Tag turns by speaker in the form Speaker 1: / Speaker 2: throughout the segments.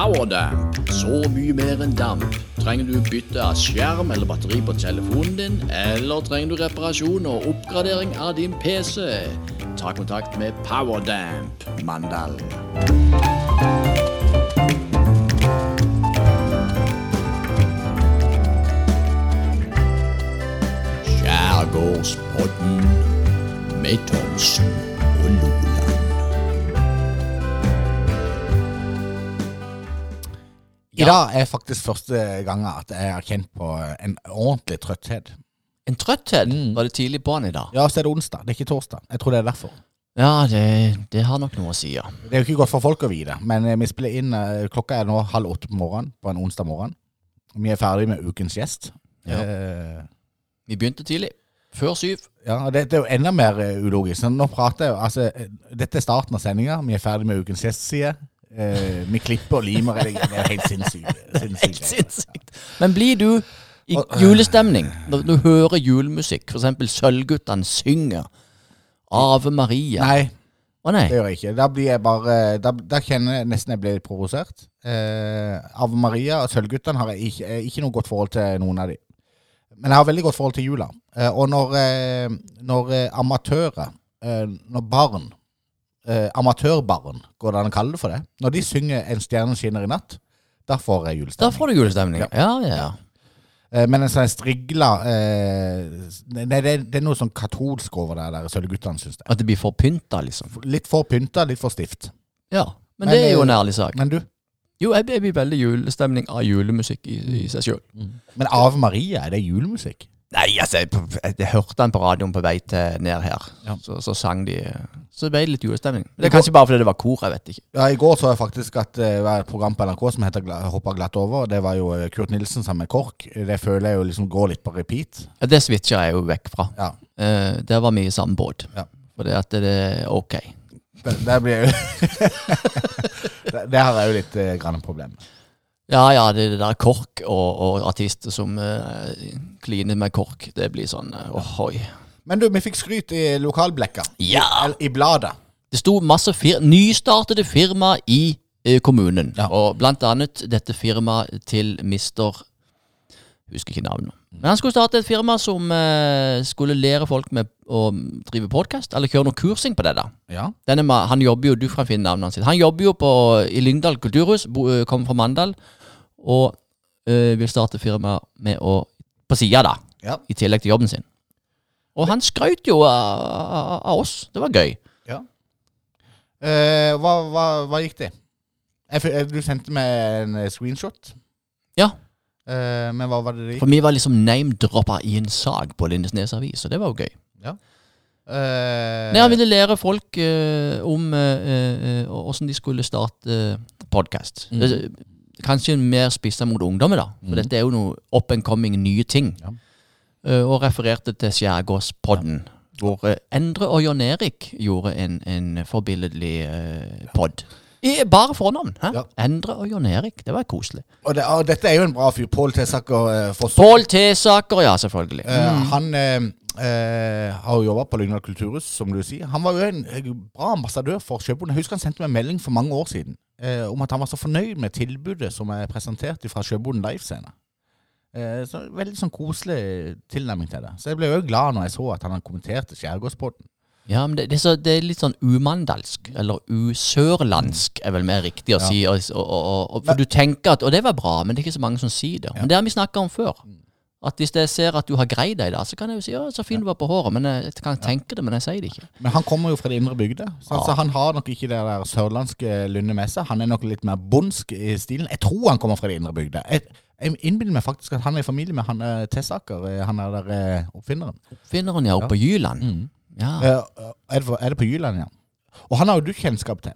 Speaker 1: Powerdamp. Så mye mer enn damp. Trenger du bytte av skjerm eller batteri på telefonen din, eller trenger du reparasjon og oppgradering av din PC? Ta kontakt med Powerdamp Mandal. Skjærgårdspodden med Thomsen og Loland.
Speaker 2: I dag er faktisk første gang at jeg har kjent på en ordentlig trøtthet.
Speaker 3: En trøtthet? Var det tidlig på han i dag?
Speaker 2: Ja, så er det onsdag, det er ikke torsdag. Jeg tror det er derfor.
Speaker 3: Ja, det, det har nok noe å si, ja.
Speaker 2: Det er jo ikke godt for folk å vite, men eh, vi spiller inn eh, Klokka er nå halv åtte på morgenen på en onsdag morgen. Vi er ferdig med ukens gjest.
Speaker 3: Ja.
Speaker 2: Eh,
Speaker 3: Vi begynte tidlig. Før syv.
Speaker 2: ja, det, det er jo enda mer eh, ulogisk. Nå prater jeg jo Altså, dette er starten av sendinga. Vi er ferdig med ukens gjest, sier jeg. Eh, med klipper og limer. Det er helt sinnssykt.
Speaker 3: Helt
Speaker 2: sinnssykt.
Speaker 3: Men blir du i julestemning når du hører julemusikk? Eksempel Sølvguttene synger Ave Maria.
Speaker 2: Nei,
Speaker 3: Å nei.
Speaker 2: det gjør jeg ikke. Da blir jeg bare Da, da kjenner jeg nesten jeg blir provosert. Eh, Ave Maria og Sølvguttene har jeg ikke, eh, ikke noe godt forhold til noen av de. Men jeg har veldig godt forhold til jula. Eh, og når, eh, når eh, amatører, eh, når barn, eh, amatørbarn, går det an å kalle det for det, når de synger 'En stjerne skinner i natt', da får jeg
Speaker 3: Da får du julestemning. Ja, ja, ja.
Speaker 2: ja. men en sånn strigla eh, Nei, det, det er noe sånn katolsk over det der Sølvguttene, syns det.
Speaker 3: At det blir for pynta, liksom.
Speaker 2: Litt for pynta, litt for stift.
Speaker 3: Ja. Men,
Speaker 2: Men,
Speaker 3: det er jo
Speaker 2: eh,
Speaker 3: en ærlig sak.
Speaker 2: Men du,
Speaker 3: Jo, jeg blir veldig julestemning av julemusikk i, i seg sjøl.
Speaker 2: men Ave Maria, er det julemusikk?
Speaker 3: Nei, altså, jeg, jeg, jeg hørte den på radioen på vei til ned her.
Speaker 2: Ja.
Speaker 3: Så, så sang de Så det ble litt julestemning. Det er kanskje bare fordi det var kor, jeg vet ikke.
Speaker 2: Ja, I går så jeg faktisk at det var et program på NRK som heter Hoppa glatt over. Det var jo eh, Kurt Nilsen sammen med KORK. Det føler jeg jo liksom går litt på repeat.
Speaker 3: Ja, det switcha jeg jo vekk fra.
Speaker 2: Ja,
Speaker 3: Eh, der var vi i samme båt.
Speaker 2: Ja.
Speaker 3: For det at det er ok.
Speaker 2: Det, det blir jo det, det har jeg jo litt eh, grann problem med.
Speaker 3: Ja ja, det, det der KORK og, og artister som eh, kliner med KORK, det blir sånn eh, ohoi.
Speaker 2: Men du, vi fikk skryt i lokalblekka.
Speaker 3: Ja.
Speaker 2: I, i bladet.
Speaker 3: Det sto masse fir nystartede firma i eh, kommunen.
Speaker 2: Ja.
Speaker 3: Og blant annet dette firmaet til mister Husker ikke navnet. Men han skulle starte et firma som eh, skulle lære folk med å drive podkast, eller kjøre noe kursing på det. da.
Speaker 2: Ja.
Speaker 3: Denne, han jobber jo, du kan finne navnet hans. Han jobber jo på, i Lyngdal kulturhus, kommer fra Mandal, og øh, vil starte firma med å På sida, da.
Speaker 2: Ja.
Speaker 3: I tillegg til jobben sin. Og han skrøt jo av, av, av oss. Det var gøy.
Speaker 2: ja. Eh, hva, hva, hva gikk det? Jeg, eh, du sendte meg en eh, screenshot.
Speaker 3: Ja.
Speaker 2: Eh, men hva var det det gikk?
Speaker 3: For vi var liksom name-droppa i en sak på Lindesnes Avis, og det var jo gøy.
Speaker 2: Eh,
Speaker 3: Nei, Han ville lære folk eh, om åssen de skulle starte podkast.
Speaker 2: Mm.
Speaker 3: Kanskje mer spissa mot ungdommen, da. For
Speaker 2: Mm.
Speaker 3: dette er jo noe up and coming nye ting.
Speaker 2: Ja.
Speaker 3: Uh, og refererte til Skjærgårdspodden, hvor uh, Endre og Jon Erik gjorde en, en forbilledlig uh, pod. I bare fornavn. Hæ?
Speaker 2: Ja.
Speaker 3: Endre og Jon Erik. Det var koselig.
Speaker 2: og, det, og dette er jo en bra fyr. Pål Tesaker uh,
Speaker 3: Pål Tesaker, ja, selvfølgelig.
Speaker 2: Eh,
Speaker 3: Mm.
Speaker 2: Han eh, har jo jobba på Lyngdal kulturhus, som du sier. Han var jo en eh, bra ambassadør for Sjøbonden. Jeg husker han sendte meg en melding for mange år siden eh, om at han var så fornøyd med tilbudet som er presentert fra Sjøbonden livescene. Eh, så Veldig sånn koselig tilnærming til det. Så jeg ble jo glad når jeg så at han kommenterte kommentert Skjærgårdspodden.
Speaker 3: Ja, men det, det, er så, det er litt sånn umandalsk, eller usørlandsk er vel mer riktig å si. Og, og, og, og, for du tenker at Og det var bra, men det er ikke så mange som sier det. Men det har vi snakka om før. At hvis jeg ser at du har greid deg da, så kan jeg jo si ja, så fin du var på håret. Men jeg kan tenke det, men jeg sier det ikke.
Speaker 2: Men han kommer jo fra det indre bygde, så altså, han har nok ikke det der sørlandske lynnet med seg. Han er nok litt mer bondsk i stilen. Jeg tror han kommer fra det indre bygde. Jeg, jeg innbiller meg faktisk at han er i familie med han eh, Tessaker, eh, han er der eh, oppfinneren.
Speaker 3: Oppfinneren, ja, oppe på Jyland. Ja.
Speaker 2: Eh, er, det er det på Jylland, ja? Og han har jo du kjennskap til.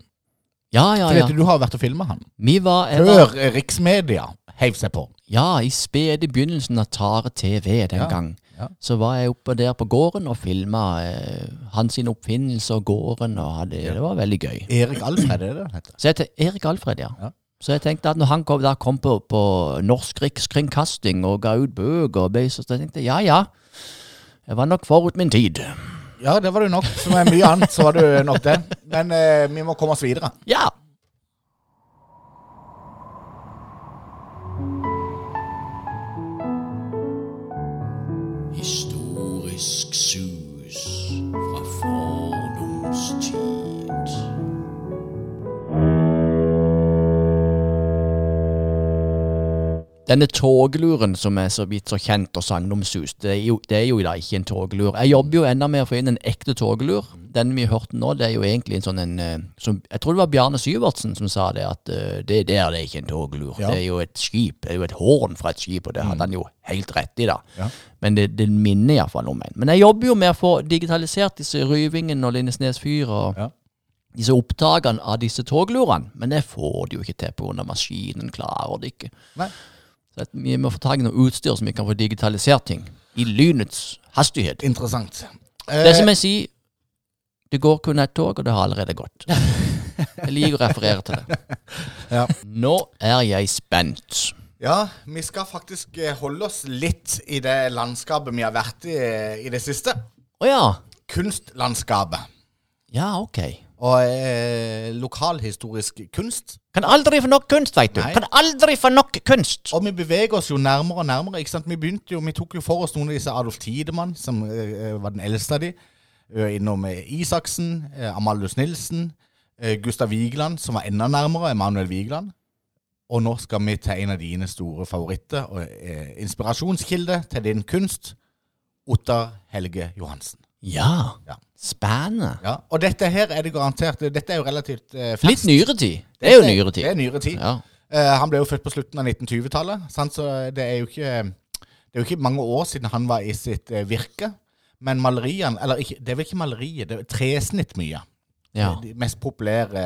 Speaker 3: ja, ja,
Speaker 2: For
Speaker 3: ja.
Speaker 2: du har vært og filma han.
Speaker 3: Var,
Speaker 2: Før Riksmedia heiv seg på.
Speaker 3: Ja, i spede begynnelsen av Tare TV den
Speaker 2: Ja,
Speaker 3: gang.
Speaker 2: ja.
Speaker 3: Så var jeg oppe der på gården og filma eh, hans oppfinnelse og gården. og hadde, Det var veldig gøy.
Speaker 2: Erik Alfred, er det det han heter?
Speaker 3: Så jeg Erik Alfred, ja.
Speaker 2: Ja.
Speaker 3: Så jeg tenkte at når han kom, da kom på, på Norsk Rikskringkasting og ga ut bøker, og ble så så tenkte jeg ja ja, jeg var nok forut min tid.
Speaker 2: Ja, det var du nok. Som er mye annet, så var du nok det. Men eh, vi må komme oss videre.
Speaker 3: Ja!
Speaker 1: soon.
Speaker 3: Denne togluren som er så vidt så kjent og sagnomsust, det, er jo- det er jo da ikke en toglur. Jeg jobber jo enda med å få inn en ekte toglur. Den vi hørte nå, det er jo egentlig en sånn en eh, som, Jeg tror det var Bjarne Syvertsen som sa det, at eh, det der det er ikke en toglur.
Speaker 2: Ja.
Speaker 3: Det er jo et skip. Det er jo et horn fra et skip, og det hadde han jo helt rett i, da.
Speaker 2: Ja.
Speaker 3: Men det, det minner iallfall om en. Men jeg jobber jo med å få digitalisert disse Ryvingen og Lindesnes fyr og
Speaker 2: Ja.
Speaker 3: disse opptakene av disse toglurene. Men det får de jo ikke til pga. maskinen klarer det ikke.
Speaker 2: Nei.
Speaker 3: Så vi må få tak i noe utstyr som vi kan få digitalisert ting i lynets hastighet.
Speaker 2: Interessant.
Speaker 3: Det
Speaker 2: Eh,
Speaker 3: som jeg sier, det går kun et tog, og det har allerede gått. Jeg liker å referere til det.
Speaker 2: Ja.
Speaker 3: Nå er jeg spent.
Speaker 2: ja, vi skal faktisk eh, holde oss litt i det landskapet vi har vært i eh, i det siste.
Speaker 3: Å ja.
Speaker 2: Kunstlandskapet.
Speaker 3: Ja, ok.
Speaker 2: Og eh, lokalhistorisk kunst.
Speaker 3: Kan aldri få nok kunst, veit du.
Speaker 2: Nei.
Speaker 3: Kan aldri få nok kunst.
Speaker 2: Og vi beveger oss jo nærmere og nærmere. ikke sant? Vi begynte jo, vi tok jo for oss noen av disse Adolf Tidemann, som eh, var den eldste av de. Innom eh, Isaksen, eh, Amalius Nilsen, eh, Gustav Vigeland, som var enda nærmere, Emanuel Vigeland. Og nå skal vi til en av dine store favoritter og eh, inspirasjonskilde til din kunst, Ottar Helge Johansen.
Speaker 3: Ja.
Speaker 2: Ja.
Speaker 3: Spennende.
Speaker 2: Ja, Og dette her er det garantert Dette er jo relativt eh, fast.
Speaker 3: Litt nyere tid. Det er jo nyere
Speaker 2: Det er nyere tid.
Speaker 3: Ja.
Speaker 2: Eh, han ble jo født på slutten av 1920-tallet, så det er jo ikke Det er jo ikke mange år siden han var i sitt eh, virke. Men maleriene Eller ikke, det er vel ikke maleriet, det er tresnitt mye.
Speaker 3: ja.
Speaker 2: De mest populære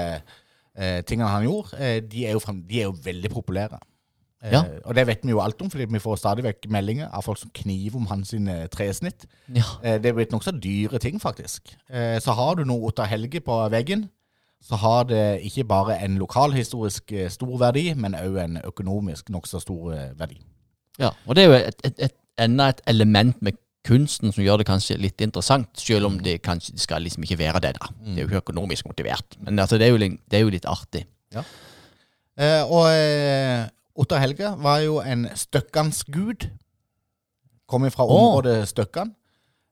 Speaker 2: eh, tingene han gjorde, eh, de, er jo de er jo veldig populære. Eh, Og det vet vi jo alt om, fordi vi får stadig vekk meldinger av folk som kniver om hans sine tresnitt.
Speaker 3: ja.
Speaker 2: Eh, det er blitt nokså dyre ting, faktisk. Eh, så har du noe Ottar Helge på veggen, så har det ikke bare en lokalhistorisk eh, stor verdi, men òg en økonomisk nokså stor eh, verdi.
Speaker 3: Ja, og det er jo et, et, et, enda et element med kunsten som gjør det kanskje litt interessant, selv om det kanskje det skal liksom ikke være det, da. Det er jo ikke økonomisk motivert. Men altså, det er jo, det er jo litt artig.
Speaker 2: Eh, og eh, Ottar Helge var jo en støkkansgud. Kom fra området Støkkan.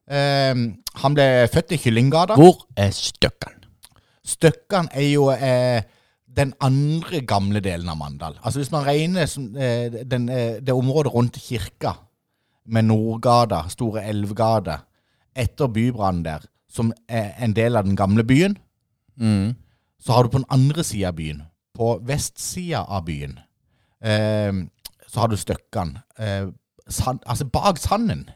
Speaker 2: Eh, han ble født i Kyllinggata.
Speaker 3: Hvor er Støkkan?
Speaker 2: Støkkan er jo eh, den andre gamle delen av Mandal. Altså Hvis man regner som, eh, den, eh, det området rundt kirka, med Nordgata, Store Elvgate, etter bybrannen der, som er en del av den gamle byen,
Speaker 3: Mm.
Speaker 2: så har du på den andre sida av byen, på vestsida av byen, så har du Støkkan. Eh, sand, altså bak sanden.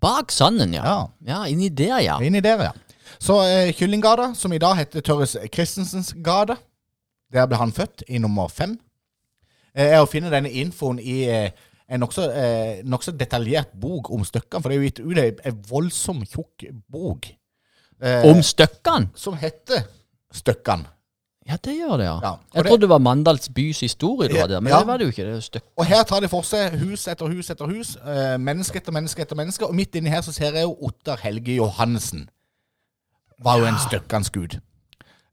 Speaker 3: Bak sanden, ja.
Speaker 2: Ja.
Speaker 3: Ja, inni der, ja.
Speaker 2: Inni der, ja. Så eh, Kyllinggata, som i dag heter Tørres Christensens gate, der ble han født, i nummer fem. Eh, å finne denne infoen i eh, en nokså eh, nok detaljert bok om Støkkan, for det er jo gitt ut ei ei voldsom tjukk bok. Eh,
Speaker 3: Om støkkene?
Speaker 2: som heter Støkkan.
Speaker 3: Ja, det gjør det, ja.
Speaker 2: Ja,
Speaker 3: Jeg
Speaker 2: det-
Speaker 3: trodde det var Mandals bys historie, du hadde, men
Speaker 2: Ja.
Speaker 3: det var det jo ikke. Det er.
Speaker 2: Og her tar de for seg hus etter hus etter hus, eh, menneske etter menneske etter menneske, og midt inni her så ser jeg jo Ottar Helge Johansen. Var jo en støkkansgud.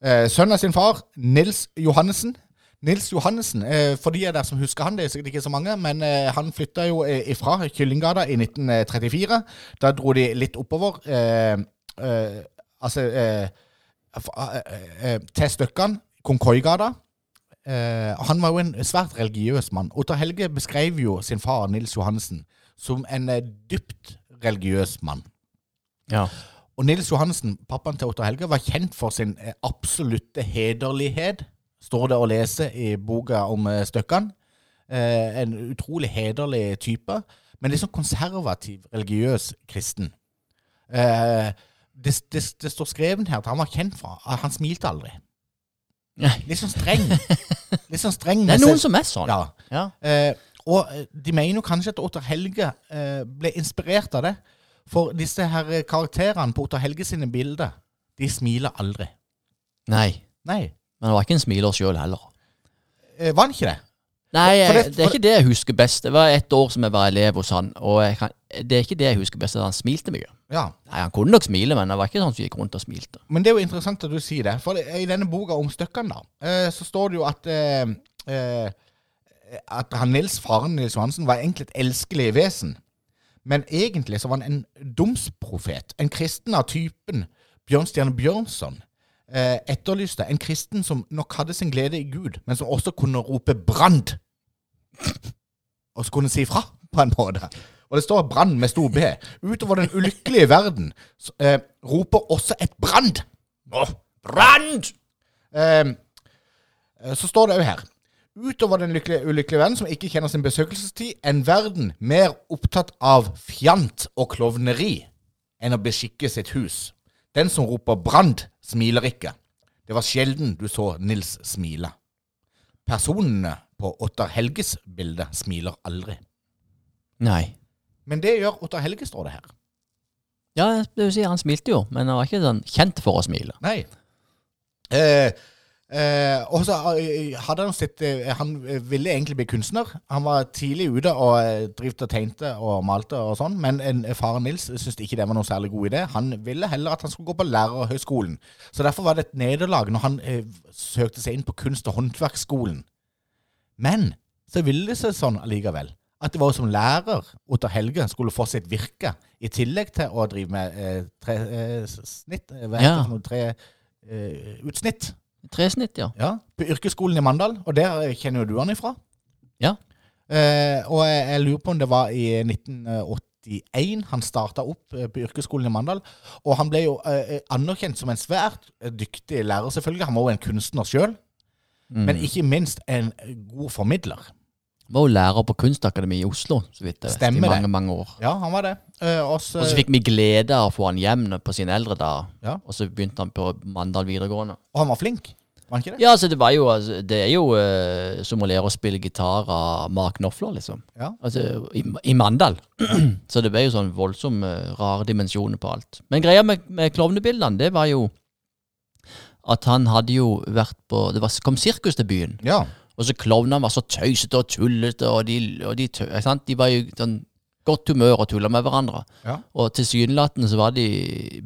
Speaker 2: Eh, sønnen av sin far, Nils Johannessen. Nils Johannessen, eh, for de er der som husker han, det er sikkert ikke så mange, men eh, han flytta jo eh, ifra Kyllinggata i 1934. Da dro de litt oppover, eh, eh, altså til Støkkan, Konkoigata. Eh, han var jo en svært religiøs mann. Otter Helge beskrev jo sin far Nils Johansen, som en eh, dypt religiøs mann.
Speaker 3: Ja.
Speaker 2: Og Nils Johansen, pappaen til Otter Helge, var kjent for sin eh, absolutte hederlighet. Står det å lese i boka om eh, Støkkan. Eh, en utrolig hederlig type, men liksom konservativ, religiøs kristen. Eh, det, det, det står skrevet her at han var kjent fra at han smilte aldri. Litt sånn streng. Litt sånn streng.
Speaker 3: Det er noen som er sånn.
Speaker 2: Ja.
Speaker 3: Ja.
Speaker 2: Eh, og eh, de mener jo kanskje at Ottar Helge eh, ble inspirert av det. For disse her eh, karakterene på Ottar Helge sine bilder, de smiler aldri.
Speaker 3: Nei.
Speaker 2: Nei.
Speaker 3: Men han var ikke en smiler sjøl heller.
Speaker 2: Eh, var han ikke det?
Speaker 3: Nei,
Speaker 2: For det-
Speaker 3: det, er ikke det jeg husker best. Det var et år som jeg var elev hos han, og kan, det er ikke det jeg husker best, at han smilte mye.
Speaker 2: Ja.
Speaker 3: Nei, Han kunne nok smile, men det var ikke sånn som gikk rundt og smilte.
Speaker 2: Men det er jo interessant at du sier det. For i denne boka om Støkkan, da, eh, så står det jo at eh, eh, At han Nils, faren Nils Johansen, var egentlig et elskelig vesen. Men egentlig så var han en domsprofet. En kristen av typen Bjørnstjerne Bjørnson etterlyste en kristen som nok hadde sin glede i Gud, men som også kunne rope 'brand'. Og så kunne si fra, på en måte. Og det står 'brann' med stor B. Utover den ulykkelige verden eh, roper også et brand. Åh, brand! Eh, eh, så står det òg her. Utover den lykkelige, ulykkelige verden som ikke kjenner sin besøkelsestid, en verden mer opptatt av fjant og klovneri enn å beskikke sitt hus. Den som roper 'brand', smiler ikke. Det var sjelden du så Nils smile. Personene på Ottar Helges bilde smiler aldri.
Speaker 3: Nei.
Speaker 2: Men det gjør Ottar Helge, står det her.
Speaker 3: Ja, det vil si, han smilte jo, men han var ikke sånn kjent for å smile.
Speaker 2: Nei. Eh, eh, og så eh, hadde han sett eh, Han ville egentlig bli kunstner. Han var tidlig ute og eh, drivte og tegnte og malte og sånn, men en, faren Nils syntes ikke det var noen særlig god idé. Han ville heller at han skulle gå på lærerhøgskolen. Så derfor var det et nederlag når han eh, søkte seg inn på kunst- og håndverksskolen. Men så ville det seg sånn allikevel at det var som lærer Otter Helge skulle få sitt virke, i tillegg til å drive med eh, tre, eh, snitt, hva heter
Speaker 3: Ja.
Speaker 2: det tre, eh, utsnitt.
Speaker 3: Tresnitt, ja.
Speaker 2: Ja, på yrkesskolen i Mandal, og der kjenner jo du han ifra.
Speaker 3: Ja.
Speaker 2: Eh, og jeg, jeg lurer på om det var i 1981 han starta opp eh, på yrkesskolen i Mandal. Og han ble jo eh, anerkjent som en svært eh, dyktig lærer, selvfølgelig. Han var jo en kunstner sjøl,
Speaker 3: Mm.
Speaker 2: men ikke minst en god formidler.
Speaker 3: Var jo lærer på Kunstakademiet i Oslo, så vidt jeg vet,
Speaker 2: Stemmer
Speaker 3: i
Speaker 2: det.
Speaker 3: mange, mange år.
Speaker 2: Ja, han var det. Eh, og så-
Speaker 3: Og så fikk vi glede av å få han hjem på sine eldre dager.
Speaker 2: Ja.
Speaker 3: Og så begynte han på Mandal videregående.
Speaker 2: og han var flink, var han ikke det?
Speaker 3: Ja, altså det var jo altså, Det er jo eh, som å lære å spille gitar av Mark Knopfler, liksom.
Speaker 2: Ja.
Speaker 3: Altså, i, I Mandal. så det ble jo sånn voldsomt eh, rare dimensjoner på alt. Men greia med, med klovnebildene, det var jo at han hadde jo vært på Det var, kom sirkus til byen.
Speaker 2: Ja.
Speaker 3: Og så klovnene var så tøysete og tullete, og de, og de, de var i sånn godt humør og tulla med hverandre.
Speaker 2: Ja.
Speaker 3: Og tilsynelatende så var de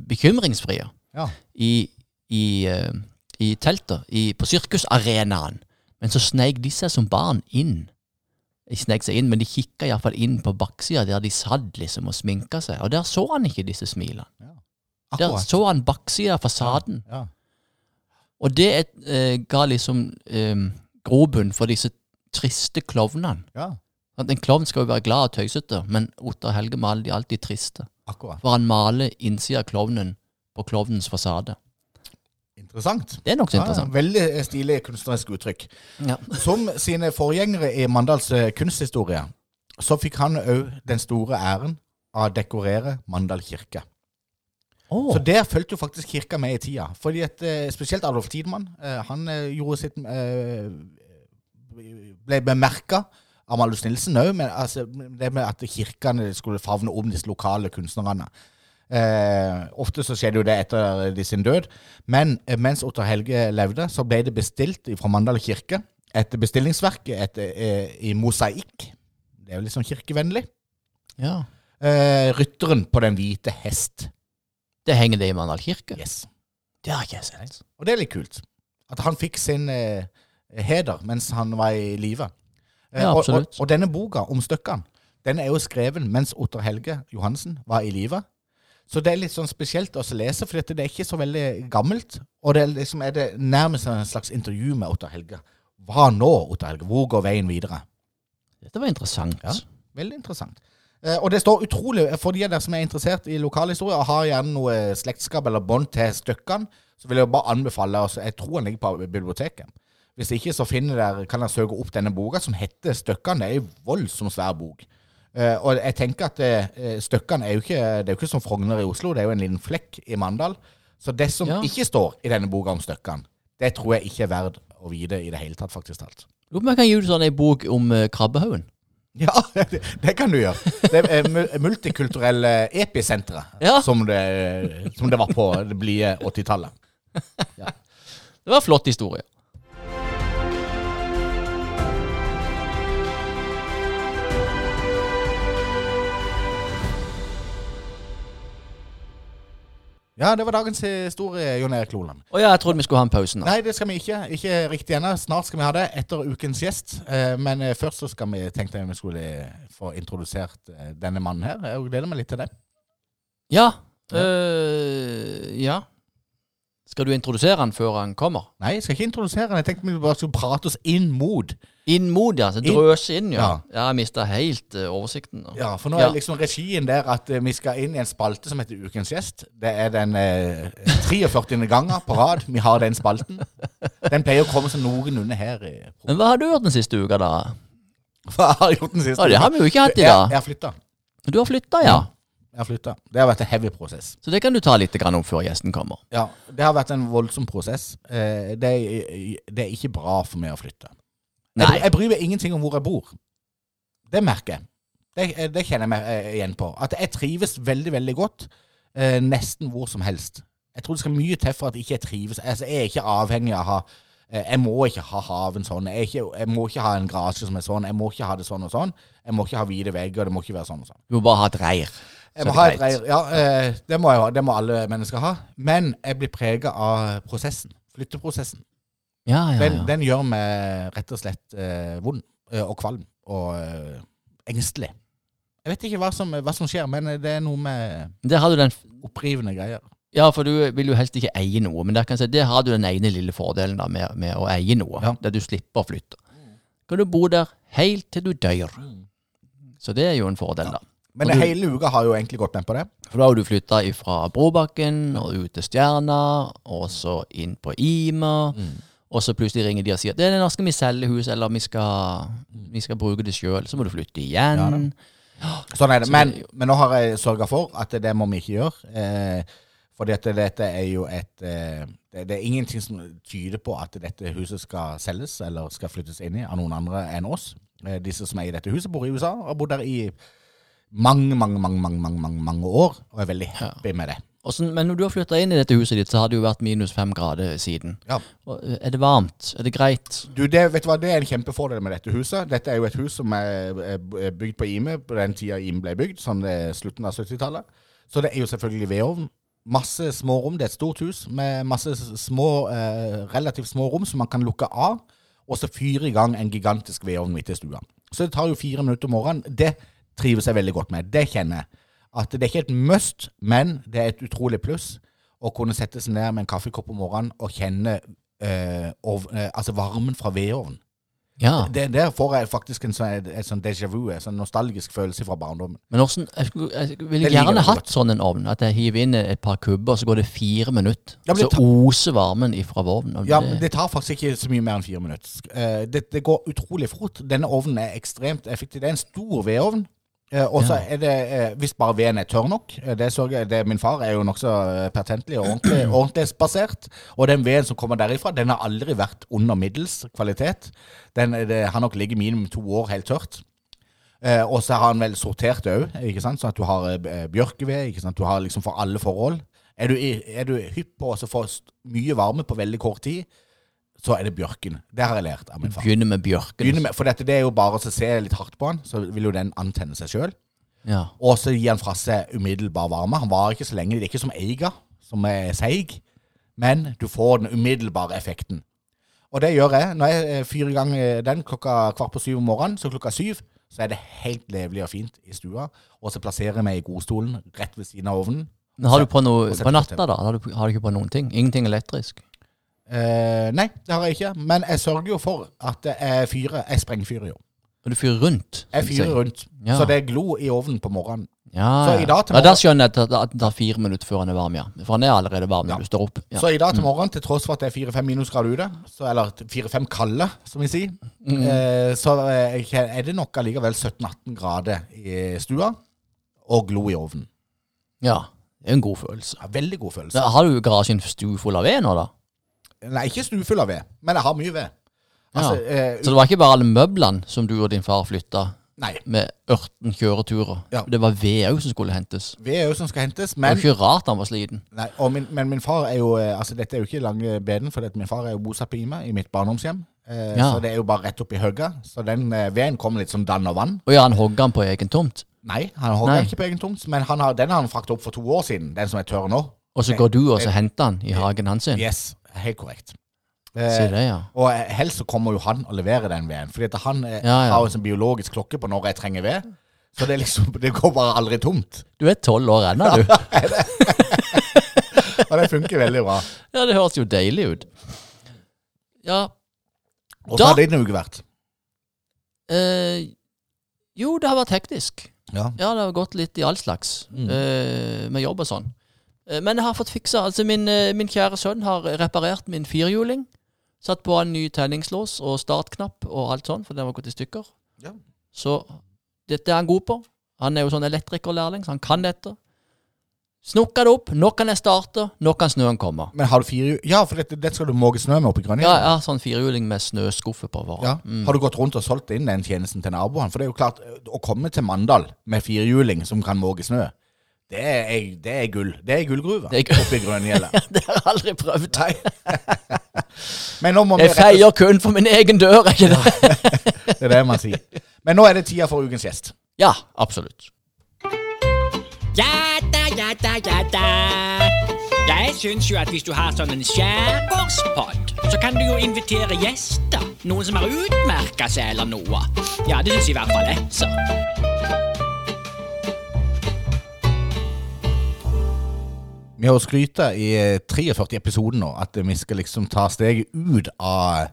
Speaker 3: bekymringsfrie
Speaker 2: ja.
Speaker 3: i, i, eh, i teltet, i, på sirkusarenaen. Men så sneik de seg som barn inn. De sneik seg inn, men de kikka iallfall inn på baksida der de satt liksom og sminka seg. Og der så han ikke disse smilene. Der så han baksida av fasaden.
Speaker 2: Ja.
Speaker 3: Og det eh, ga liksom eh, grobunn for disse triste klovnene.
Speaker 2: ja.
Speaker 3: At En klovn skal jo være glad og tøysete, men Ottar Helge maler de alltid triste.
Speaker 2: Akkurat.
Speaker 3: For han maler innsida av klovnen på klovnens fasade.
Speaker 2: Interessant.
Speaker 3: Det er nokså
Speaker 2: Ja, ja.
Speaker 3: interessant.
Speaker 2: Veldig stilig kunstnerisk uttrykk.
Speaker 3: Ja.
Speaker 2: Som sine forgjengere i Mandals eh, kunsthistorie, så fikk han òg den store æren av å dekorere Mandal kirke.
Speaker 3: Oh.
Speaker 2: Så der fulgte jo faktisk kirka med i tida. Fordi at eh, Spesielt Adolf Tidemann. eh, han eh, gjorde sitt eh, Ble bemerka av Malus Nilsen òg, men altså, det med at kirkene skulle favne om disse lokale kunstnerne. Eh, ofte så skjedde jo det etter de sin død. Men eh, mens Otto Helge levde, så ble det bestilt fra Mandal kirke et bestillingsverk et, eh, i mosaikk. Det er jo litt sånn kirkevennlig.
Speaker 3: Ja.
Speaker 2: Eh, rytteren på den hvite hest.
Speaker 3: Det henger det i Mandal kirke?
Speaker 2: Yes.
Speaker 3: Det har ikke jeg sett.
Speaker 2: Og det er litt kult. At han fikk sin eh, heder mens han var i live. Eh,
Speaker 3: Ja,
Speaker 2: og, og, og denne boka om Støkkan, den er jo skreven mens Otter Helge Johansen var i live. Så det er litt sånn spesielt å lese, for det er ikke så veldig gammelt. Og det er liksom er det nærmest en slags intervju med Otter Helge. Hva nå, Otter Helge? Hvor går veien videre?
Speaker 3: Dette var interessant.
Speaker 2: Ja. Veldig interessant. Eh, og det står utrolig, for de av dere som er interessert i lokalhistorie og har gjerne noe slektskap eller bånd til Støkkan, så vil jeg bare anbefale altså, Jeg tror han ligger på biblioteket. Hvis ikke, så finner dere, kan dere søke opp denne boka som heter Støkkan. Det er en voldsomt svær bok. Uh, og jeg tenker at uh, Støkkan er jo ikke Det er jo ikke som Frogner i Oslo, det er jo en liten flekk i Mandal. Så det som
Speaker 3: Ja.
Speaker 2: ikke står i denne boka om Støkkan, det tror jeg ikke er verdt å vite i det hele tatt, faktisk talt.
Speaker 3: Lurer på om jeg kan gi ut sånn en bok om uh, krabbehaugen.
Speaker 2: Ja, det, det kan du gjøre. Det er multikulturelle episenteret,
Speaker 3: Ja.
Speaker 2: som, det, som det var på det blide 80-tallet.
Speaker 3: Det var en flott historie.
Speaker 2: Ja, det var dagens historie, Jon Erik Loland.
Speaker 3: Å ja, jeg trodde vi skulle ha en pause nå.
Speaker 2: Nei, det skal vi ikke. Ikke riktig ennå. Snart skal vi ha det, etter ukens gjest. Eh, Men eh, først så skal vi tenkte jeg vi skulle eh, få introdusert eh, denne mannen her. Jeg gleder meg litt til det.
Speaker 3: Ja. øh, ja. Skal du introdusere han før han kommer?
Speaker 2: Nei, jeg skal ikke introdusere den. Jeg tenkte vi bare skulle prate oss inn mot.
Speaker 3: Inn mot, ja. Så drøse inn, ja.
Speaker 2: Ja.
Speaker 3: Ja, jeg mista helt uh, oversikten. Da.
Speaker 2: Ja, for nå
Speaker 3: Ja.
Speaker 2: er liksom regien der at uh, vi skal inn i en spalte som heter Ukens gjest. Det er den uh, 43. gangen på rad vi har den spalten. Den pleier å komme som noenlunde her. i
Speaker 3: Men hva har du gjort den siste uka, da?
Speaker 2: Hva har jeg gjort den siste
Speaker 3: Ja, det har vi jo ikke hatt i dag.
Speaker 2: jeg har flytta.
Speaker 3: Du har flytta, ja.
Speaker 2: Jeg har flytta. Det har vært en heavy prosess.
Speaker 3: Så det kan du ta litt om før gjesten kommer.
Speaker 2: Ja, det har vært en voldsom prosess. Eh, det, er, det er ikke bra for meg å flytte. Jeg,
Speaker 3: Nei.
Speaker 2: jeg bryr meg ingenting om hvor jeg bor. Det merker jeg. Det, det kjenner jeg meg eh, igjen på. At jeg trives veldig, veldig godt eh, nesten hvor som helst. Jeg tror det skal mye til for at jeg ikke trives. Altså, jeg er ikke avhengig av å ha eh, Jeg må ikke ha haven sånn. Jeg, ikke, jeg må ikke ha en garasje som er sånn. Jeg må ikke ha det sånn og sånn. Jeg må ikke ha hvite vegger. Det må ikke være sånn og sånn.
Speaker 3: Du må bare ha et reir.
Speaker 2: Jeg må ha et reir. Ja, eh, det må jeg. Det må alle mennesker ha. Men jeg blir prega av prosessen. Flytteprosessen.
Speaker 3: Ja, ja,
Speaker 2: Den, den gjør meg rett og slett eh, vond eh, og kvalm og eh, engstelig. Jeg vet ikke hva som, hva som skjer, men det er noe med
Speaker 3: Der har du den
Speaker 2: opprivende greier.
Speaker 3: Ja, for du vil jo helst ikke eie noe, men der si, der har du den ene lille fordelen da med, med å eie noe,
Speaker 2: Ja.
Speaker 3: der du slipper å flytte. Kan du bo der helt til du dør. Så det er jo en fordel, da.
Speaker 2: Men
Speaker 3: du-
Speaker 2: hele uka har jo egentlig gått med på det.
Speaker 3: For da har du flytta fra Brobakken og ut til Stjerna, og så inn på Ima. Og så plutselig ringer de og sier at "Det, nå skal vi selge huset, eller vi skal, vi skal bruke det sjøl. Så må du flytte igjen.
Speaker 2: Ja. Sånn er det. Men, men nå har jeg sørga for at det må vi ikke gjøre. Eh, for dette, dette er jo et eh, det, det er ingenting som tyder på at dette huset skal selges eller skal flyttes inn i av noen andre enn oss. Eh, disse som er i dette huset, bor i USA og har bodd der i mange, mange, mange, mange, mange, mange, mange år og er veldig happy med det.
Speaker 3: Åssen- men når du har flytta inn i dette huset ditt, så har det jo vært minus fem grader siden.
Speaker 2: Ja.
Speaker 3: Eh, Er det varmt? Er det greit?
Speaker 2: Du, det, vet du hva, det er en kjempefordel med dette huset. Dette er jo et hus som er er bygd på Ime på den tida Ime ble bygd, sånn det er slutten av 70-tallet. Så det er jo selvfølgelig vedovn. Masse små rom. Det er et stort hus med masse små, eh, relativt små rom som man kan lukke av, og så fyre i gang en gigantisk vedovn midt i stua. Så det tar jo fire minutter om morgenen. Det trives jeg veldig godt med. Det kjenner jeg. At det er ikke et must, men det er et utrolig pluss å kunne sette seg ned med en kaffekopp om morgenen og kjenne øh, ov- eh, altså varmen fra vedovnen.
Speaker 3: Ja.
Speaker 2: Det, der får jeg faktisk en sånn, et, sånn déjà vu, en sånn nostalgisk følelse fra barndommen.
Speaker 3: Men hvordan, jeg, skulle, jeg ville gjerne hatt
Speaker 2: godt.
Speaker 3: sånn en ovn. At jeg hiver inn et par kubber, så går det fire minutter.
Speaker 2: Ja, det
Speaker 3: så
Speaker 2: tar-
Speaker 3: oser varmen ifra vovnen.
Speaker 2: Ja,
Speaker 3: det-
Speaker 2: men Det tar faktisk ikke så mye mer enn fire minutter. Eh, det, det går utrolig fort. Denne ovnen er ekstremt effektiv. Det er en stor vedovn. Eh, og så er det, eh, hvis bare veden er tørr nok eh, det sørger, det, Min far er jo nokså pertentlig og ordentlig, ordentlighetsbasert. Og den veden som kommer derifra, den har aldri vært under middels kvalitet. Den, det har nok ligget minimum to år helt tørt. Eh, og så har han vel sortert det òg, sant? sånn at du har eh, bjørkeved. ikke sant? Du har liksom for alle forhold. Er du, er du hypp på å få mye varme på veldig kort tid, så er det bjørken. Det har jeg lært av min far.
Speaker 3: Begynner med bjørken.
Speaker 2: Begynner med, for dette, det er jo bare å se litt hardt på han, så vil jo den antenne seg sjøl.
Speaker 3: Ja.
Speaker 2: Og så gir han fra seg umiddelbar varme. Han varer ikke så lenge. Det er ikke som Eiga, som er seig, men du får den umiddelbare effekten. Og det gjør jeg. Når jeg eh, fyrer i gang eh, den klokka kvart på syv om morgenen, så klokka syv, så er det helt levelig og fint i stua. Og så plasserer jeg meg i godstolen rett ved siden av ovnen.
Speaker 3: Men har du på noe på natta, da? Har du, har du ikke på noen ting? Ingenting elektrisk?
Speaker 2: Eh, nei, det har jeg ikke. Men jeg sørger jo for at jeg fyrer. Jeg sprengfyrer jo.
Speaker 3: Og du fyrer rundt?
Speaker 2: Jeg fyrer rundt.
Speaker 3: Ja.
Speaker 2: Så det er glo i ovnen på morgenen.
Speaker 3: Ja,
Speaker 2: Så i dag til
Speaker 3: ja,
Speaker 2: morgen-
Speaker 3: Da skjønner jeg at det- tar fire minutter før han er varm, ja. For han er allerede varm når
Speaker 2: Ja.
Speaker 3: du står opp. Ja.
Speaker 2: Så i dag til morgenen, til tross for at det er fire-fem minusgrader ute, så, eller fire-fem kalde, som vi sier, eh, så eh, er det nok allikevel 17-18 grader i stua, og glo i ovnen.
Speaker 3: ja. Det er en god følelse.
Speaker 2: Ja, veldig god følelse.
Speaker 3: Da har du garasjen stuefull av ved nå, da?
Speaker 2: Nei, ikke stuefull av ved, men jeg har mye ved. Altså, eh,
Speaker 3: Så det var ikke bare alle møblene som du og din far flytta
Speaker 2: nei,
Speaker 3: med 18 kjøreturer?
Speaker 2: Ja.
Speaker 3: Det var ved òg som skulle hentes?
Speaker 2: ved òg som skal hentes, men
Speaker 3: Det var ikke rart han var sliten.
Speaker 2: nei, min, men min far er jo, eh, altså dette er jo ikke lange beden, for min far er jo bosatt på Ima, i mitt barndomshjem, eh,
Speaker 3: Ja.
Speaker 2: så det er jo bare rett opp i høgget, så den eh, veden kommer litt som dann og vann.
Speaker 3: Og ja, han hogga han på egen tomt.
Speaker 2: Nei, han hogger ikke på egen tomt, men han har, den har han frakta opp for to år siden, den som er tørr nå.
Speaker 3: Og så går du og så henter han i hagen hans sin.
Speaker 2: Yes, helt korrekt. Eh,
Speaker 3: det, ja.
Speaker 2: og eh, helst så kommer jo han og leverer den veden, fordi at han eh,
Speaker 3: Ja, ja.
Speaker 2: har jo en sånn biologisk klokke på når jeg trenger ved. Så det liksom, det går bare aldri tomt.
Speaker 3: Du er tolv år ennå, du.
Speaker 2: Og det funker veldig bra.
Speaker 3: Ja, det høres jo deilig ut. Ja
Speaker 2: så har din uke vært.
Speaker 3: eh, Jo, det har vært hektisk.
Speaker 2: Ja.
Speaker 3: Ja, det har gått litt i all slags
Speaker 2: Mm.
Speaker 3: eh, med jobb og sånn. Eh, men jeg har fått fiksa Altså, min, eh, min kjære sønn har reparert min firhjuling. Satt på en ny tenningslås og startknapp og alt sånn, for den var gått i stykker.
Speaker 2: Ja.
Speaker 3: Så dette er han god på. Han er jo sånn elektrikerlærling, så han kan dette. Snukka det opp. Nå kan jeg starte. Nå kan snøen komme.
Speaker 2: Men har du fire Ja, for dette, dette skal du måke snø med oppe i
Speaker 3: Ja, ja, har sånn firehjuling med snøskuffe på. varen.
Speaker 2: Ja.
Speaker 3: Mm.
Speaker 2: Har du gått rundt og solgt inn den tjenesten til naboene? For det er jo klart, å komme til Mandal med firehjuling som kan måke snø, det er, det er gull. Det er gullgruve oppi Grønhjella.
Speaker 3: Det har jeg aldri prøvd.
Speaker 2: Nei. Men nå må
Speaker 3: Jeg feier kun for min egen dør, er ikke det?
Speaker 2: Det er det man sier. Men nå er det tida for ukens gjest.
Speaker 3: Ja, absolutt.
Speaker 4: Ja da, ja da, ja da. Jeg syns jo at hvis du har sånn en skjærgårdspod, så kan du jo invitere gjester. Noen som har utmerka seg eller noe. Ja, det syns i hvert fall jeg, så.
Speaker 2: Vi har skryta i eh, 43 episoder nå at vi skal liksom ta steget ut av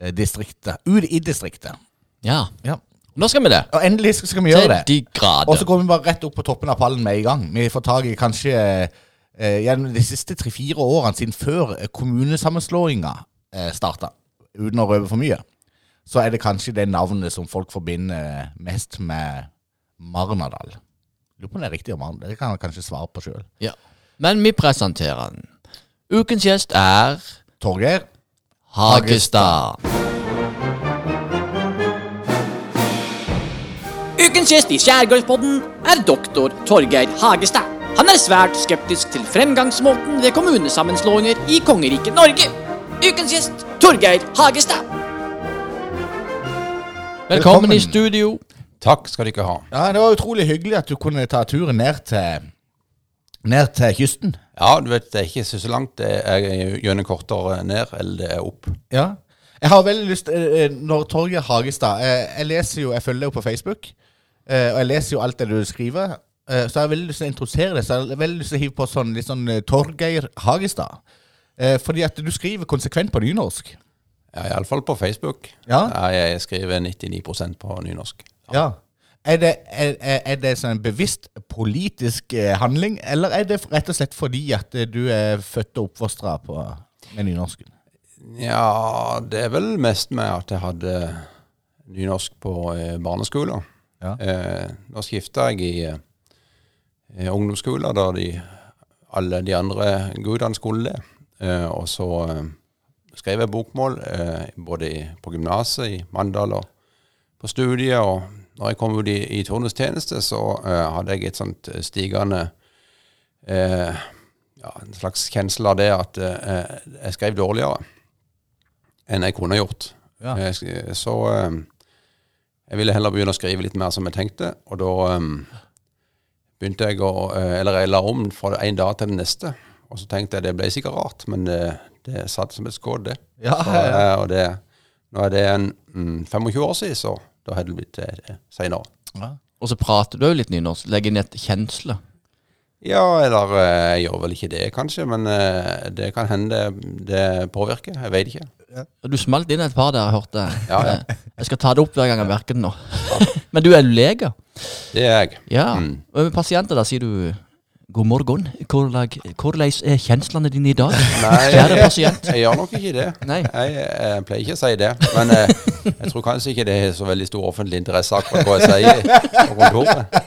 Speaker 2: eh, distriktet. Ut i distriktet.
Speaker 3: Ja.
Speaker 2: Ja.
Speaker 3: Nå skal vi det.
Speaker 2: Og endelig skal vi gjøre det. Og så går vi bare rett opp på toppen av pallen med en gang. Vi får tak i kanskje eh, gjennom de siste tre-fire årene siden før eh, kommunesammenslåinga eh, starta, uten å røpe for mye, så er det kanskje det navnet som folk forbinder mest med Marnardal. Lurer på om det er riktig om Marnardal. Det kan han kanskje svare på sjøl.
Speaker 3: Ja. Men vi presenterer den. Ukens gjest er
Speaker 2: Torgeir.
Speaker 3: Hagestad.
Speaker 4: Ukens gjest i Skjærgårdspodden er doktor Torgeir Hagestad. Han er svært skeptisk til fremgangsmåten ved kommunesammenslåinger i kongeriket Norge. Ukens gjest Torgeir Hagestad.
Speaker 3: Velkommen,
Speaker 2: Velkommen.
Speaker 3: i studio.
Speaker 5: Takk skal dere ha.
Speaker 2: Ja, Det var utrolig hyggelig at du kunne ta turen ned til, ned til kysten.
Speaker 5: Ja, du vet, det er ikke så langt. Det er gjennom kortere ned, eller det er opp.
Speaker 2: Ja. Jeg har veldig lyst eh, eh, Når Torgeir Hagestad eh, Jeg leser jo, jeg følger deg jo på Facebook, og jeg leser jo alt det du skriver. Så jeg har veldig lyst til å introdusere det. Så jeg har veldig lyst til å hive på sånn litt sånn Torgeir Hagestad. Fordi at du skriver konsekvent på nynorsk.
Speaker 5: Ja, Iallfall på Facebook.
Speaker 2: Ja.
Speaker 5: jeg skriver 99% på nynorsk.
Speaker 2: Ja. Ja. Er det, er, er det sånn en bevisst politisk eh, handling, eller er det rett og slett fordi at eh, du er født og oppfostra med nynorsken?
Speaker 5: Ja, det er vel mest med at jeg hadde nynorsk på eh, barneskolen.
Speaker 2: Ja.
Speaker 5: Eh, nå skifta jeg i eh, ungdomsskolen, da de, alle de andre gudene skulle det. Eh, og så skrev jeg bokmål eh, både i, på gymnaset i Mandal og på studiet. Og når jeg kom ut i, i turnustjeneste, så eh, hadde jeg et sånt eh, stigende eh, ja, En slags kjensel av det at eh, jeg skrev dårligere enn jeg kunne gjort.
Speaker 2: Ja.
Speaker 5: Jeg så eh, jeg ville heller begynne å skrive litt mer som jeg tenkte, og da eh, begynte jeg å eh, Eller jeg la om fra en dag til den neste. Og så tenkte jeg det ble sikkert rart, men det, det satt som et skudd, det.
Speaker 2: Ja,
Speaker 5: Så,
Speaker 2: ja, ja.
Speaker 5: eh, og det, nå er det en mm, 25 år siden, så da hadde det blitt eh, senere.
Speaker 2: Ja.
Speaker 3: Og så prater du jo litt nynorsk. Legger inn et kjensle.
Speaker 5: Ja, eller eh, jeg gjør vel ikke det, kanskje, men eh, det kan hende det, påvirker. Jeg vet ikke.
Speaker 3: Du smalt inn et par der, jeg hørte.
Speaker 5: Ja, ja.
Speaker 3: Eh, Jeg skal ta det opp hver gang jeg merker det nå. Men du er lege?
Speaker 5: Det er jeg.
Speaker 3: Ja.
Speaker 5: Mm.
Speaker 3: Med pasienter, da sier du God morgen. Hvordan er kjenslene dine i dag?
Speaker 5: Nei,
Speaker 3: Kjære pasient.
Speaker 5: Jeg gjør nok ikke det.
Speaker 3: Nei.
Speaker 5: Jeg, jeg pleier ikke å si det. Men jeg, jeg tror kanskje ikke det er så veldig stor offentlig interesse akkurat hva jeg sier på kontoret.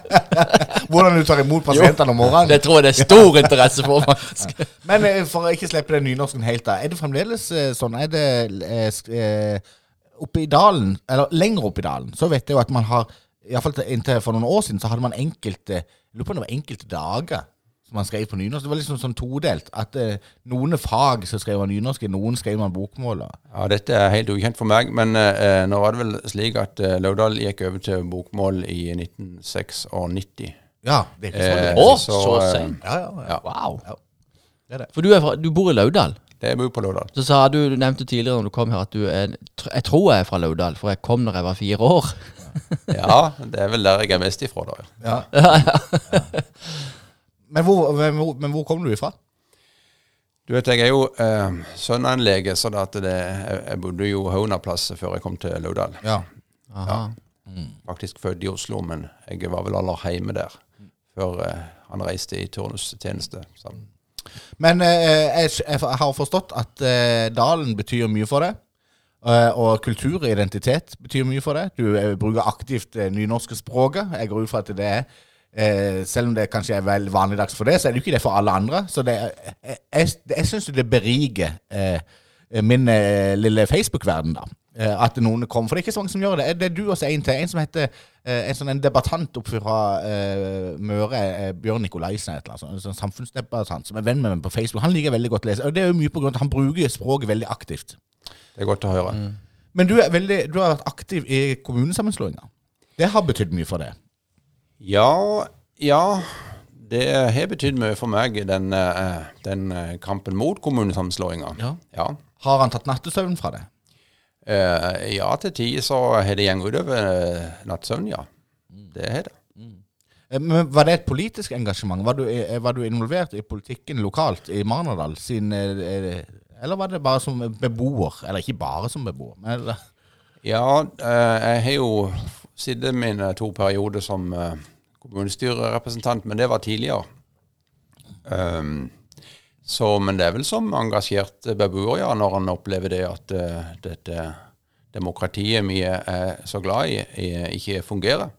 Speaker 2: Hvordan du tar imot pasientene om morgenen.
Speaker 3: Det tror jeg det er stor interesse for. faktisk.
Speaker 2: Men eh, for å ikke slippe den nynorsken helt, da. Er det fremdeles eh, sånn? Er det eh, eh, oppe i dalen, eller lenger oppe i dalen, så vet jeg jo at man har Iallfall inntil for noen år siden så hadde man enkelte Jeg lurer på om det var enkelte dager som han skrev på nynorsk. Det var liksom sånn todelt. At eh, noen fag så skrev han nynorsk, noen skrev han bokmål.
Speaker 5: Ja, Dette er helt ukjent for meg, men eh, nå var det vel slik at eh, Laudal gikk over til bokmål i 1996.
Speaker 2: Ja, det er ikke så
Speaker 5: Eh.
Speaker 3: Å,
Speaker 5: så,
Speaker 3: så
Speaker 5: eh,
Speaker 3: sent.
Speaker 2: Ja, ja, ja.
Speaker 5: Ja,
Speaker 3: Wow.
Speaker 2: Det er det.
Speaker 3: For du, er fra, du bor i Laudal.
Speaker 5: det er bor på Laudal.
Speaker 3: Så sa du, du nevnte tidligere når du kom her at du er Jeg tror jeg er fra Laudal, for jeg kom når jeg var fire år.
Speaker 5: Ja, det er vel der jeg er mest ifra, da. ja.
Speaker 2: Ja. Men, hvor, men, hvor, men hvor kom du ifra?
Speaker 5: Du vet, jeg er jo eh, sønn av en lege, så det at det, jeg, jeg bodde jo Hauna-plass før jeg kom til Laudal.
Speaker 2: Ja.
Speaker 3: ja.
Speaker 5: Faktisk født i Oslo, men jeg var vel aller hjemme der før eh, han reiste i turnustjeneste.
Speaker 2: Men eh, jeg, jeg har forstått at eh, dalen betyr mye for deg. Eh, og kultur og identitet betyr mye for deg. Du eh, bruker aktivt det nynorske språket. Jeg går ut fra at det er eh, Selv om det kanskje er vel vanligdags for det, så er det jo ikke det for alle andre. Så det, jeg, jeg, syns det beriker eh, min eh, lille Facebook-verden, da. Eh, at noen kommer. For det er ikke så mange som gjør det. Det er du også en til. En som heter eh, en sånn en debattant oppe fra eh, Møre, eh, Bjørn Nikolaisen, et eller annet, en sånn samfunnsdebattant som er venn med meg på Facebook. Han liker veldig godt å lese. Og det er jo mye på grunn av at han bruker språket veldig aktivt.
Speaker 5: Det er godt å høre.
Speaker 2: Men du, er veldig, du har vært aktiv i kommunesammenslåinga. Det har betydd mye for deg.
Speaker 5: Ja, ja. Det har betydd mye for meg, den, eh, den eh, kampen mot kommunesammenslåinga.
Speaker 2: Ja.
Speaker 5: Ja.
Speaker 2: Har han tatt nattesøvn fra deg?
Speaker 5: Uh, ja, til tider så har det gått utover uh, nattsøvn, ja. Det har det.
Speaker 2: Mm. Men Var det et politisk engasjement? Var du, var du involvert i politikken lokalt i Marnardal? siden eh, eller var det bare som beboer? Eller ikke bare som beboer, men?
Speaker 5: Ja, eh, jeg har jo sittet mine to perioder som eh, kommunestyrerepresentant, men det var tidligere. Um, så, men det er vel som engasjert beboer, ja, når han opplever det at uh, dette demokratiet vi er så glad i, ikke fungerer.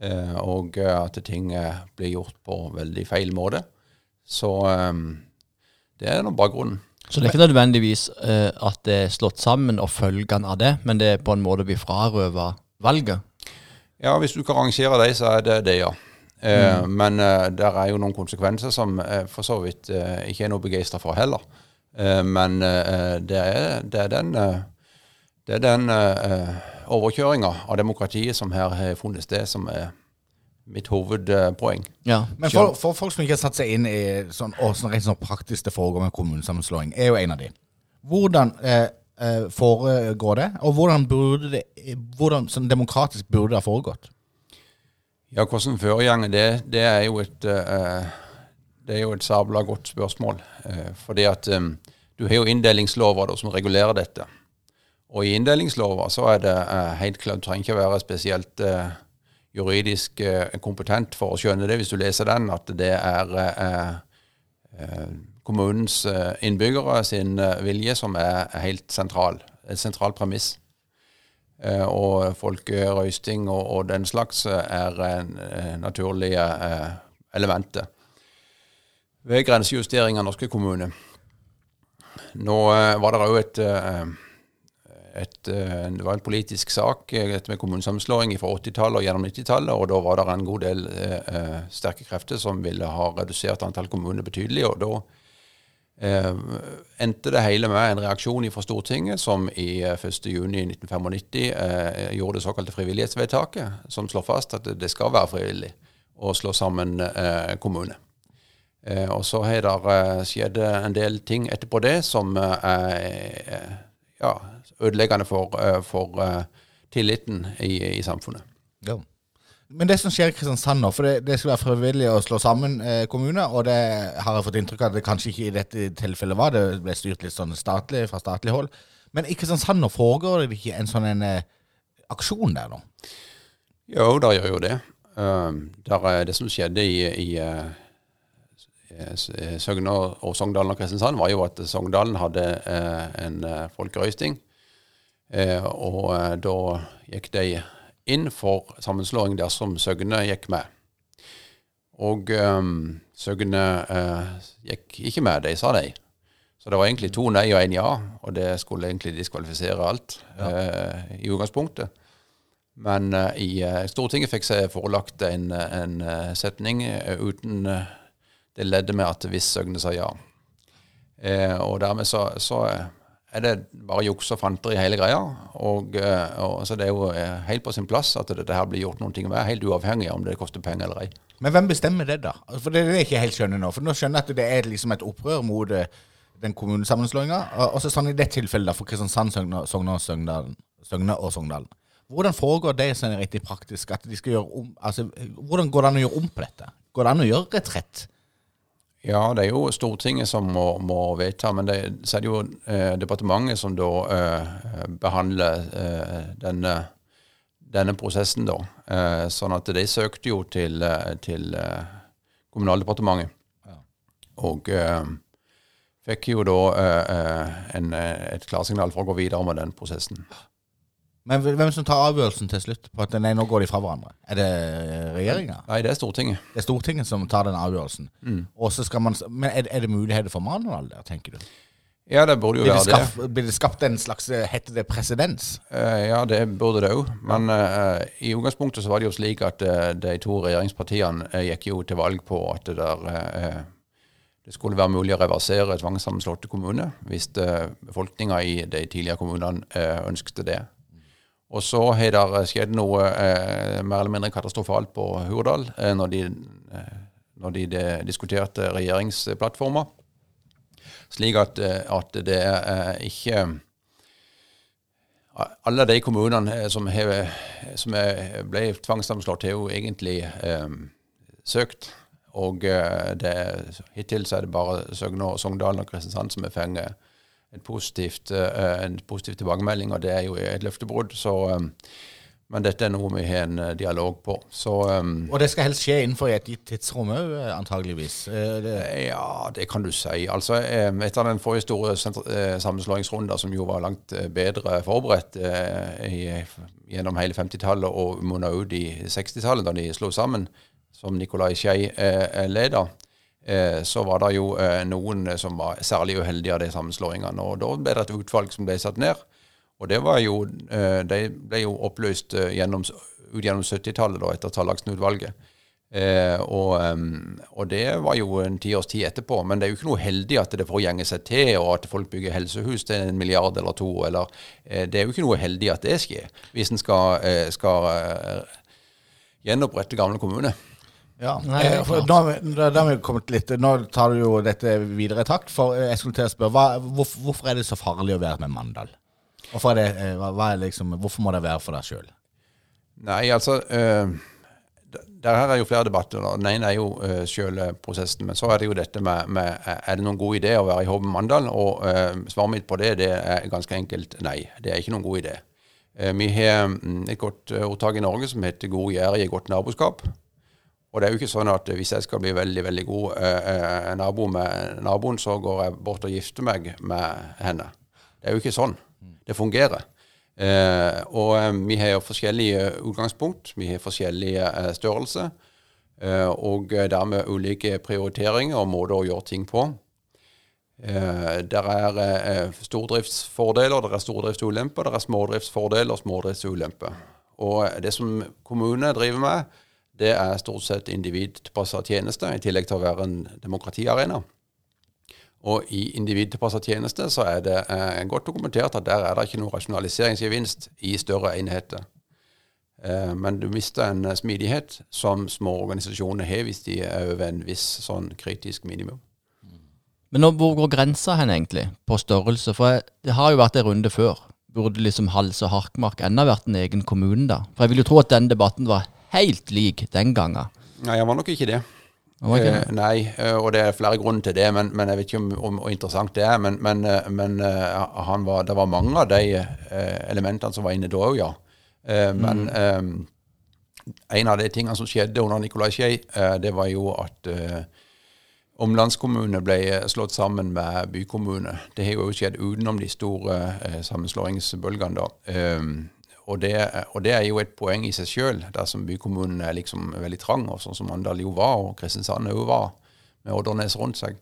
Speaker 5: Eh, og eh, at ting blir gjort på veldig feil måte. Så um, det er nå bakgrunnen.
Speaker 3: Så det er ikke nødvendigvis eh, at det er slått sammen og følgene av det, men det er på en måte blir frarøva valget.
Speaker 5: Ja, hvis du kan rangere dem, så er det det, ja. Eh, Men eh, der er jo noen konsekvenser som jeg for så vidt eh, ikke er noe begeistra for heller. Eh, men eh, det, er, det er den, eh, det er den overkjøringa av demokratiet som her har funnet sted, som er mitt hovedpoeng.
Speaker 3: Ja,
Speaker 2: Men for, for folk som ikke har satt seg inn i sånn, å, sånn rent sånn praktisk det foregår med kommunesammenslåing, er jo en av de. Hvordan eh, eh, foregår det, og hvordan burde det hvordan sånn demokratisk burde det ha foregått?
Speaker 5: Ja, hvordan foreganger det, det er jo et eh, Det er jo et sabla godt spørsmål. Eh, fordi at um, du har jo inndelingslover som regulerer dette. Og i inndelingslover så er det eh, helt klart Du trenger ikke være spesielt eh, juridisk eh, kompetent for å skjønne det hvis du leser den, at det er eh, eh, kommunens innbyggere sin vilje som er helt sentral. Et sentralt premiss. Og folkerøysting og, den slags er naturlige elementer ved grensejustering av norske kommuner. Nå var det òg et, et eh, Det var en politisk sak, eh, dette med kommunesammenslåing fra 80-tallet og gjennom 90-tallet, og da var det en god del eh, eh, sterke krefter som ville ha redusert antall kommuner betydelig. og da eh, endte det hele med en reaksjon fra Stortinget, som i eh, 1.6.1995 eh, gjorde det såkalte frivillighetsvedtaket, som slår fast at det skal være frivillig å slå sammen eh, kommuner. Og så har det skjedd en del ting etterpå det som er ja, ødeleggende for, eh, for eh, tilliten i, i samfunnet.
Speaker 2: Ja. Men det som skjer i Kristiansand nå, for det, det skal være frivillig å slå sammen eh, kommuner, og det har jeg fått inntrykk av at det kanskje ikke i dette tilfellet var, det ble styrt litt sånn statlig, fra statlig hold. Men i Kristiansand nå foregår det ikke en sånn en, eh, aksjon der nå?
Speaker 5: Jo, det gjør jo det. Um, der er det som skjedde i, i eh, Søgne og og Sogndalen og Kristiansand, var jo at Sogndalen hadde en folkerøysting. Eh, og eh, da gikk de inn for sammenslåing dersom Søgne gikk med. Og um, Søgne eh, gikk ikke med, de sa de. Så det var egentlig to nei og én ja, og det skulle egentlig diskvalifisere alt eh, i utgangspunktet. Men eh, i Stortinget fikk seg forelagt en, en setning uten det leddet med at hvis Søgne sa ja. Eh, og dermed så, så er det bare juks og fanteri hele greia. Og, eh, og så det er jo eh, helt på sin plass at dette her blir gjort noen ting med, helt uavhengig av om det koster penger eller ei.
Speaker 2: Men hvem bestemmer det, da? For det er det jeg ikke helt skjønner nå. For nå skjønner jeg at det er liksom et opprør mot eh, den kommunesammenslåinga. Og så sånn i det tilfellet da, for Kristiansand, Søgne og Søgndalen. Søgne og Sogndalen. Hvordan foregår det sånn riktig praktisk? At de skal gjøre om, altså, hvordan går det an å gjøre om på dette? Går det an å gjøre retrett?
Speaker 5: Ja, det er jo Stortinget som må, må vedta, men det, så er det jo eh, departementet som da eh, behandler eh, denne, denne prosessen, da. Eh, sånn at de søkte jo til, eh, til eh, Kommunaldepartementet. Og eh, fikk jo da en, et klarsignal for å gå videre med den prosessen.
Speaker 2: Men hvem som tar avgjørelsen til slutt på at nei, nå går de fra hverandre? Er det regjeringa?
Speaker 5: Nei, det er Stortinget.
Speaker 2: Det er Stortinget som tar den avgjørelsen. Og så skal man, men er, er det muligheter for manual der, tenker du?
Speaker 5: Ja, det burde jo
Speaker 2: Blir det,
Speaker 5: være det.
Speaker 2: blir det skapt en slags eh, Heter det presedens?
Speaker 5: Uh, ja, det burde det òg. Men uh, i utgangspunktet så var det jo slik at uh, de to regjeringspartiene eh, gikk jo til valg på at det der eh, det skulle være mulig å reversere tvangssammenslåtte kommuner hvis eh, befolkninga i de tidligere kommunene eh, ønsket det. Og så har det skjedd noe eh, mer eller mindre katastrofalt på Hurdal eh, når de, eh, når de, de diskuterte regjeringsplattformer. Slik at, eh, at det er eh, ikke Alle de kommunene eh, som, har, som er, ble tvangssammenslått, har jo egentlig eh, søkt. Og eh, det, hittil så er det bare Søgne, og Sogndalen og Kristiansand som har fått et positivt, eh, en positiv tilbakemelding, og det er jo et løftebrudd. Så, eh, men dette er noe vi har en eh, dialog på. Så
Speaker 2: Og det skal helst skje innenfor et gitt tidsrom òg, antageligvis. Det,
Speaker 5: Ja, det kan du si. Altså, Etter den forrige store sammenslåingsrunden, som jo var langt bedre forberedt eh, gjennom hele 50-tallet og munna ut i 60-tallet, da de slo sammen, som Nikolai Skei eh, leda, eh, så var det jo eh, noen som var særlig uheldige av de sammenslåingene. Og da ble det et utvalg som ble satt ned. Og det var jo, eh, de ble jo oppløst eh, gjennom, ut gjennom 70-tallet, etter Tallaksen-utvalget. Eh, og, og det var jo en tiårs tid etterpå. Men det er jo ikke noe heldig at det får gjenge seg til, og at folk bygger helsehus til en milliard eller to. Eller, eh, det er jo ikke noe heldig at det skjer, hvis en skal, eh, skal eh, gjenopprette gamle kommune.
Speaker 2: Ja.
Speaker 3: Nei, det er
Speaker 2: Eh, for nå, da, da har vi kommet litt Nå tar du jo dette videre i takt. For eh, jeg skulle til å spørre hva, hvorfor, hvorfor er det så farlig å være med Mandal? Hvorfor, er det, eh, hva, hva er liksom, hvorfor må det være for deg sjøl?
Speaker 5: Nei, altså øh, Der her er jo flere debatter. da. Den ene er jo øh, sjøle prosessen. Men så er det jo dette med, med Er det noen god idé å være i Hobben Mandal? Og øh, svaret mitt på det, det er ganske enkelt nei. Det er ikke noen god idé. Eh, vi har mm, et godt ordtak i Norge som heter 'god gjerde i godt naboskap'. Og det er jo ikke sånn at hvis jeg skal bli veldig veldig god eh, eh, nabo med naboen, så går jeg bort og gifter meg med henne. Det er jo ikke sånn. Det fungerer. Eh, og eh, vi har jo forskjellige utgangspunkt. Vi har forskjellige eh, størrelser. Eh, og eh, dermed ulike prioriteringer og måter å gjøre ting på. Der er stordriftsfordeler, der er stordriftsulemper, der er smådriftsfordeler og smådriftsulemper. Og det som kommunene driver med, det er stort sett individtilpassa tjenester, i tillegg til å være en demokratiarena. Og i individtilpassa tjeneste så er det eh, godt dokumentert at der er det ikke noe rasjonaliseringsgevinst i større enheter. Eh, men du mister en smidighet som små organisasjoner har hvis de er over en viss sånn kritisk minimum.
Speaker 3: Men nå, hvor går grensa hen egentlig, på størrelse? For jeg, det har jo vært en runde før. Burde liksom Hals og Harkmark enda vært en egen kommune da? For jeg vil jo tro at den debatten var helt lik den gangen.
Speaker 5: Nei, han var nok ikke det.
Speaker 3: Okay. ikke
Speaker 5: Eh, nei, uh, og det er flere grunner til det, men, men jeg vet ikke om, om hvor interessant det er. Men, men, uh, men han var, det var mange av de elementene som var inne da òg, ja. Men eh, en av de tingene som skjedde under Nicolai Skei, det var jo at omlandskommune ble slått sammen med bykommune. Det har jo skjedd utenom de store sammenslåingsbølgene, da. Og det, og det er jo et poeng i seg sjøl, dersom bykommunen er liksom veldig trang, og sånn som Mandal jo var, og Kristiansand òg var, med Oddernes rundt seg.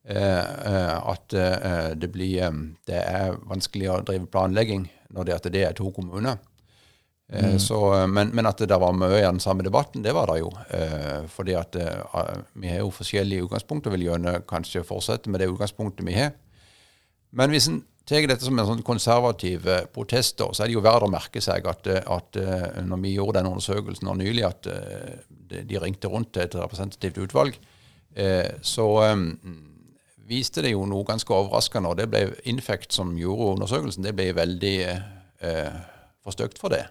Speaker 5: Eh, eh, at eh, det blir Det er vanskelig å drive planlegging når det, at det er to kommuner. Mm. så, men, men at det var mye i den samme debatten, det var det jo. Eh, fordi at eh, vi har jo forskjellige utgangspunkt, og vil gjerne kanskje fortsette med det utgangspunktet vi har. Men hvis en tar dette som en sånn konservativ eh, protest, da, så er det jo verdt å merke seg at, eh, at eh, når vi gjorde den undersøkelsen nå nylig, at de, ringte rundt til et representativt utvalg, så viste det jo noe ganske overraskende. Og det ble Infect som gjorde undersøkelsen, det ble veldig eh, for stygt for det.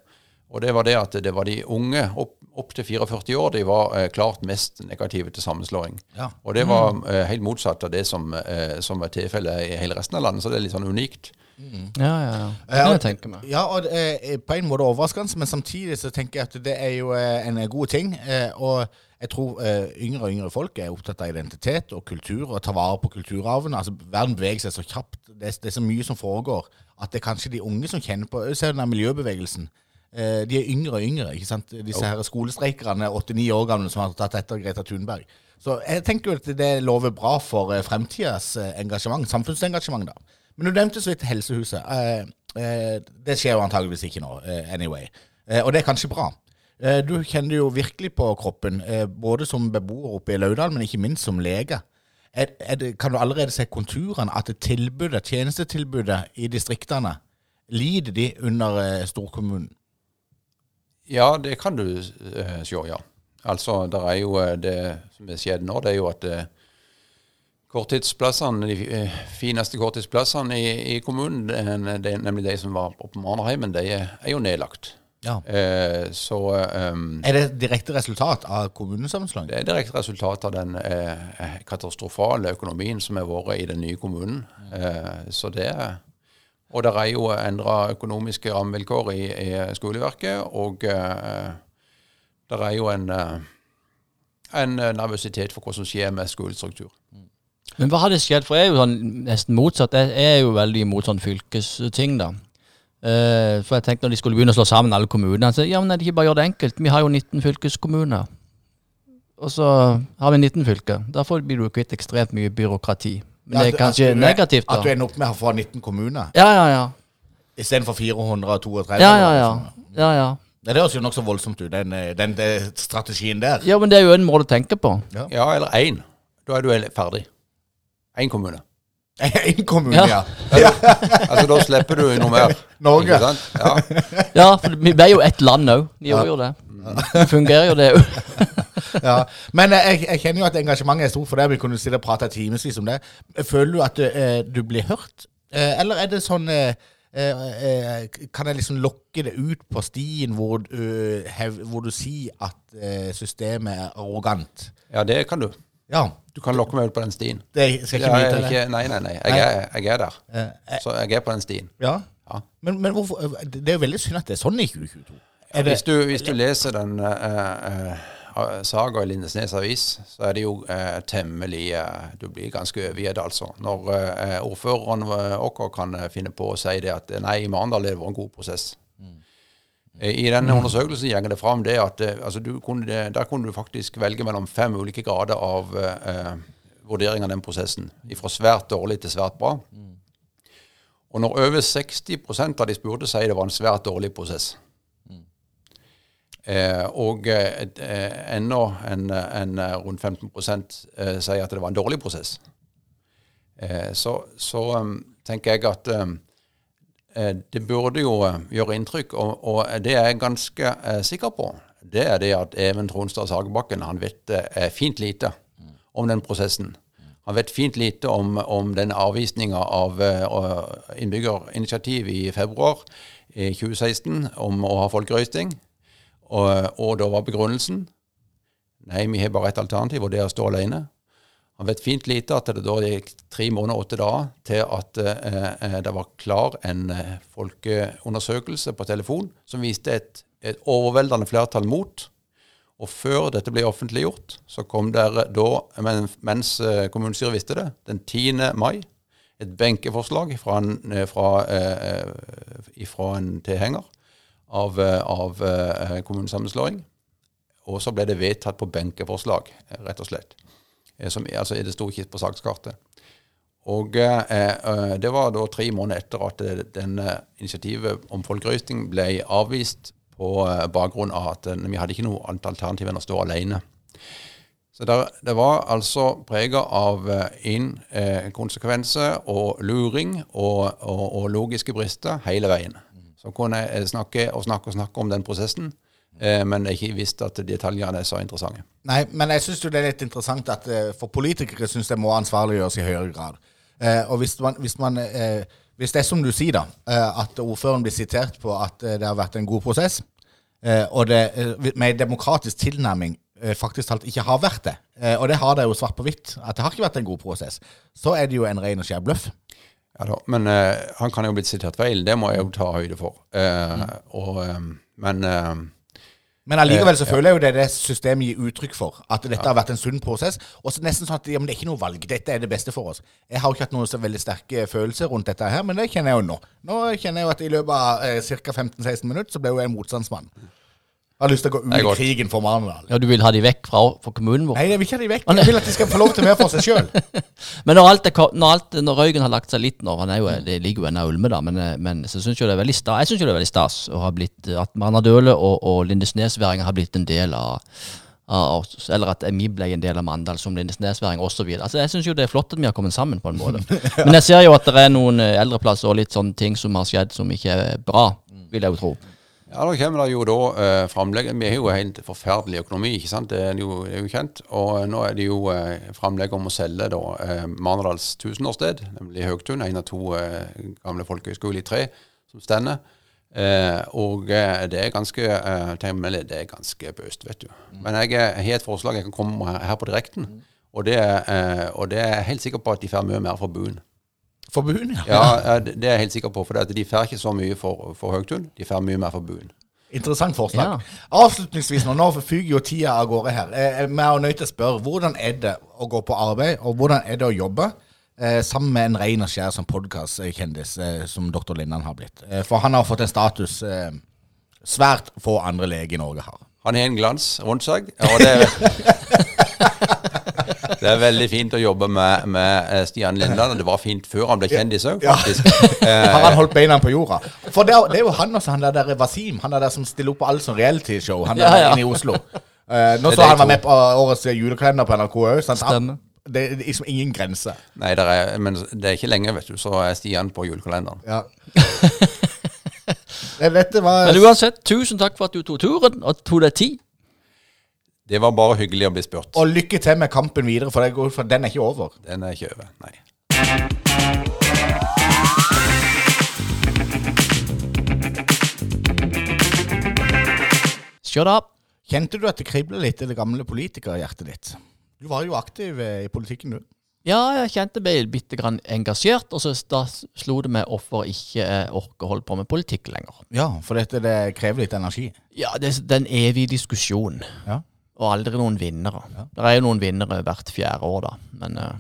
Speaker 5: Og det var det at det var de unge, opp, opp til 44 år de var eh, klart mest negative til sammenslåing.
Speaker 2: Ja.
Speaker 5: Og det var eh, helt motsatt av det som, eh, som var tilfellet i hele resten av landet, så det er litt sånn unikt.
Speaker 3: Ja, ja, ja. Det
Speaker 2: Ja,
Speaker 3: kan jeg tenke meg.
Speaker 2: Ja, og det er på en måte overraskende, men samtidig så tenker jeg at det er jo eh, en god ting. eh, Og jeg tror eh, yngre og yngre folk er opptatt av identitet og kultur og tar vare på kulturarven. Altså, Verden beveger seg så kjapt. Det er, det er så mye som foregår at det er kanskje de unge som kjenner på Se den der miljøbevegelsen. Eh, De er yngre og yngre. ikke sant? Disse her skolestreikerne er åtte-ni år gamle som har tatt etter Greta Thunberg. Så jeg tenker jo at det lover bra for eh, fremtidas eh, engasjement, samfunnsengasjement. da. Men du nevnte så vidt Helsehuset. Eh, eh, det skjer jo antageligvis ikke nå, anyway. Og det er kanskje bra. Du kjenner jo virkelig på kroppen, både som beboer oppe i Laudal, men ikke minst som lege. Er, er det, kan du allerede se konturene at tilbudet, tjenestetilbudet i distriktene, lider de under storkommunen?
Speaker 5: Ja, det kan du uh, se, ja. Altså, det er jo eh, det som er skjedd nå, det er jo at uh, korttidsplassene, de fineste korttidsplassene i, i kommunen, det, nemlig de som var oppe på Marnerheimen, de er, er jo nedlagt.
Speaker 2: Ja.
Speaker 5: Eh, så um,
Speaker 2: Er det et direkte resultat av kommunesammenslåingen?
Speaker 5: det er direkte resultat av den eh, katastrofale økonomien som har vært i den nye kommunen. Eh, så det er Og det er jo endra økonomiske rammevilkår i, i skoleverket, og eh, det er jo en, eh, en nervøsitet for hva som skjer med skolestruktur.
Speaker 3: Men hva hadde skjedd? For jeg er jo sånn nesten motsatt. Jeg er jo veldig imot sånn fylkesting, da. Eh, for jeg tenkte når de skulle begynne å slå sammen alle kommunene, så ja, men er det ikke bare å gjøre det enkelt? Vi har jo 19 fylkeskommuner. Og så har vi 19 fylker. Derfor blir du kvitt ekstremt mye byråkrati. Men det er kanskje
Speaker 2: at du
Speaker 3: negativt,
Speaker 2: At du ender opp med å få 19 kommuner
Speaker 3: Ja, ja, ja.
Speaker 2: istedenfor 432?
Speaker 3: Ja, ja, ja. ja, ja.
Speaker 2: Det høres jo nokså voldsomt ut, den, eh, den, den strategien der.
Speaker 3: Ja, men det er jo en måte å tenke på.
Speaker 5: Ja, eller én. Da er du ferdig. Én kommune.
Speaker 2: En kommune,
Speaker 3: Ja.
Speaker 2: ja.
Speaker 5: Altså, da slipper du noe mer.
Speaker 2: Norge.
Speaker 5: Ja.
Speaker 3: Ja, for vi er jo ett land òg. Vi gjør jo det. Det fungerer jo, det òg.
Speaker 2: ja. Men eh, jeg, jeg kjenner jo at engasjementet er stort for det. Vi kunne sitte og prate timevis om det. Føler du at eh, du blir hørt? Eh, eller er det sånn Kan jeg liksom lokke det ut på stien hvor, du, hvor du sier at systemet er arrogant?
Speaker 5: ja, det kan du.
Speaker 2: Ja.
Speaker 5: Du kan lokke meg ut på den stien.
Speaker 2: Det skal ikke
Speaker 5: Ja, er ikke, nei, nei, nei. Jeg er, jeg er der. Så jeg er på den stien.
Speaker 2: ja.
Speaker 5: Ja.
Speaker 2: Men, men hvorfor Det er jo veldig synd at det er sånn i 2022. Er det,
Speaker 5: Hvis du, hvis du leser den uh, saga i Lindesnes avis, så er det jo eh, temmelig eh, Du blir ganske overgitt, altså. Når eh, ordføreren vår kan eh, finne på å si det at eh, nei, i Marendal har det vært en god prosess. Eh, I denne undersøkelsen går det fram det at eh, altså, du kunne, der kunne du faktisk velge mellom fem ulike grader av eh, vurdering av den prosessen. Fra svært dårlig til svært bra. Og når over 60% av de spurte, sier det var en svært dårlig prosess. Eh, og eh, enda en, en eh, rundt 15 eh, sier at det var en dårlig prosess. Så så tenker jeg at det burde jo gjøre inntrykk, og, og det jeg er ganske eh, sikker på, det er det at Even Tronstad Sagebakken han vet fint lite om den prosessen. Han vet fint lite om, om den avvisninga av innbyggerinitiativ i februar i 2016 om å ha folkerøysting. Og, og da var begrunnelsen Nei, vi har bare ett alternativ, og det er å stå alene. Han vet fint lite at det da gikk tre måneder og åtte dager til at eh, eh, det var klar en eh, folkeundersøkelse på telefon som viste et, et overveldende flertall mot. Og før dette ble offentliggjort, så kom der da, men, mens eh, kommunestyret visste det, den 10. mai, et benkeforslag fra en, eh, fra, eh, fra en tilhenger av, eh, av eh, kommunesammenslåing. Og så ble det vedtatt på benkeforslag, eh, rett og slett. Som, altså, det sto ikke på sakskartet. Og eh, det var da tre måneder etter at denne initiativet om folkerøysting ble avvist på bakgrunn av at vi hadde ikke noe annet alternativ enn å stå alene. Så der, det var altså prega av inkonsekvenser og luring og, og, og logiske brister hele veien. Så kunne snakke og snakke og snakke om den prosessen, eh, men jeg ikke visste at detaljene er så interessante.
Speaker 2: Nei, men jeg syns det er litt interessant at eh, for politikere syns det må ansvarliggjøres i høyere grad. Eh, og hvis, man, hvis, man, hvis det er som du sier, da, at ordføreren blir sitert på at det har vært en god prosess, og det med demokratisk tilnærming faktisk talt ikke har vært det, og det har det jo svart på hvitt, at det har ikke vært en god prosess, så er det jo en ren og skjær bløff.
Speaker 5: Ja da, men uh, han kan jo blitt sitert feil. Det må jeg jo ta høyde for. Eh, og, um, men uh,
Speaker 2: Men allikevel så føler jeg jo det det systemet gir uttrykk for. At dette har vært en sunn prosess. Og så nesten sånn at ja, det er ikke noe valg. Dette er det beste for oss. Jeg har jo ikke hatt noen så veldig sterke følelser rundt dette her, men det kjenner jeg jo nå. Nå kjenner jeg jo at i løpet av eh, ca. 15-16 minutter så ble jo jeg en motstandsmann. Jeg har lyst til å gå ut i
Speaker 5: godt.
Speaker 2: krigen for Marnardal.
Speaker 3: Ja, Du vil ha de vekk fra, fra kommunen vår?
Speaker 2: Nei, jeg vil ikke ha de vekk. Jeg vil at de skal få lov til mer for seg sjøl.
Speaker 3: Men når, alt er, når, alt, når røyken har lagt seg litt nå, han er jo, det ligger jo ennå ulme da, men, eh, men så synes jeg det er veldig stas, jeg synes jo det er veldig stas å ha blitt, at Marnardøle og, og Lindesnesværingen har blitt en del av, av oss, eller at vi ble en del av Mandal som Lindesnesværing videre. Altså, jeg synes jo det er flott at vi har kommet sammen på en måte. Men jeg ser jo at det er noen eh, eldreplasser og litt sånne ting som har skjedd som ikke er bra, vil jeg jo tro.
Speaker 5: Ja, da kommer det jo da eh, framlegg Vi har jo helt forferdelig økonomi, ikke sant? Det er jo, det er jo kjent. Og nå er det jo eh, framlegg om å selge da eh, Marnardals tusenårssted, nemlig Høgtun, en av to eh, gamle folkehøyskoler i tre som stender. Eh, og eh, det er ganske eh, temmelig, det er ganske bøst, vet du. Men jeg, eh, har et forslag jeg kan komme med her på direkten. Og det, eh, og det er jeg helt sikker på at de får mye mer for buen.
Speaker 2: For buen, ja.
Speaker 5: Ja, det er jeg helt sikker på, for de får ikke så mye for, for Høgtun. De får mye mer for buen.
Speaker 2: Interessant forslag.
Speaker 3: Ja.
Speaker 2: Avslutningsvis, nå, nå fyker jo tida av gårde her. Eh, Vi er nødt til å spørre hvordan er det å gå på arbeid, og hvordan er det å jobbe eh, sammen med en ren og skjær som podkastkjendis, eh, som dr. Lindan har blitt? Eh, for han har fått en status eh, svært få andre leger i Norge har.
Speaker 5: Han har en glans rundt seg, og det det er veldig fint å jobbe med, med eh, Stian Lindland. og Det var fint før han ble kjendis òg,
Speaker 2: Ja.
Speaker 5: faktisk.
Speaker 2: Har han holdt beina på jorda? For det er, det er jo han også, han der, der Wasim. Han er der som stiller opp på alt som reality-show. Han er
Speaker 3: Ja,
Speaker 2: inne i Oslo. Uh, nå så han var med på årets julekalender på NRK òg.
Speaker 3: Stemmer.
Speaker 2: Det er liksom ingen grense.
Speaker 5: Nei, det er, men det er ikke lenge, vet du, så er Stian på julekalenderen.
Speaker 2: Ja. Jeg vet det var
Speaker 3: Men uansett, tusen takk for at du tok turen, og tok deg tid.
Speaker 5: Det var bare hyggelig å bli spurt.
Speaker 2: Og lykke til med kampen videre, for, det går, for den er ikke over.
Speaker 5: Den er ikke over, nei.
Speaker 3: Shut up.
Speaker 2: Kjente du at det kribla litt i det gamle politikerhjertet ditt? Du var jo aktiv eh, i politikken, du.
Speaker 3: Ja, jeg kjente meg bitte grann engasjert, og så da slo det meg hvorfor ikke jeg orker å holde på med politikk lenger.
Speaker 2: Ja, for dette det krever litt energi.
Speaker 3: Ja, det er den evige diskusjonen,
Speaker 2: Ja.
Speaker 3: Og aldri noen vinnere.
Speaker 2: Ja.
Speaker 3: Det er jo noen vinnere hvert fjerde år, da, men uh,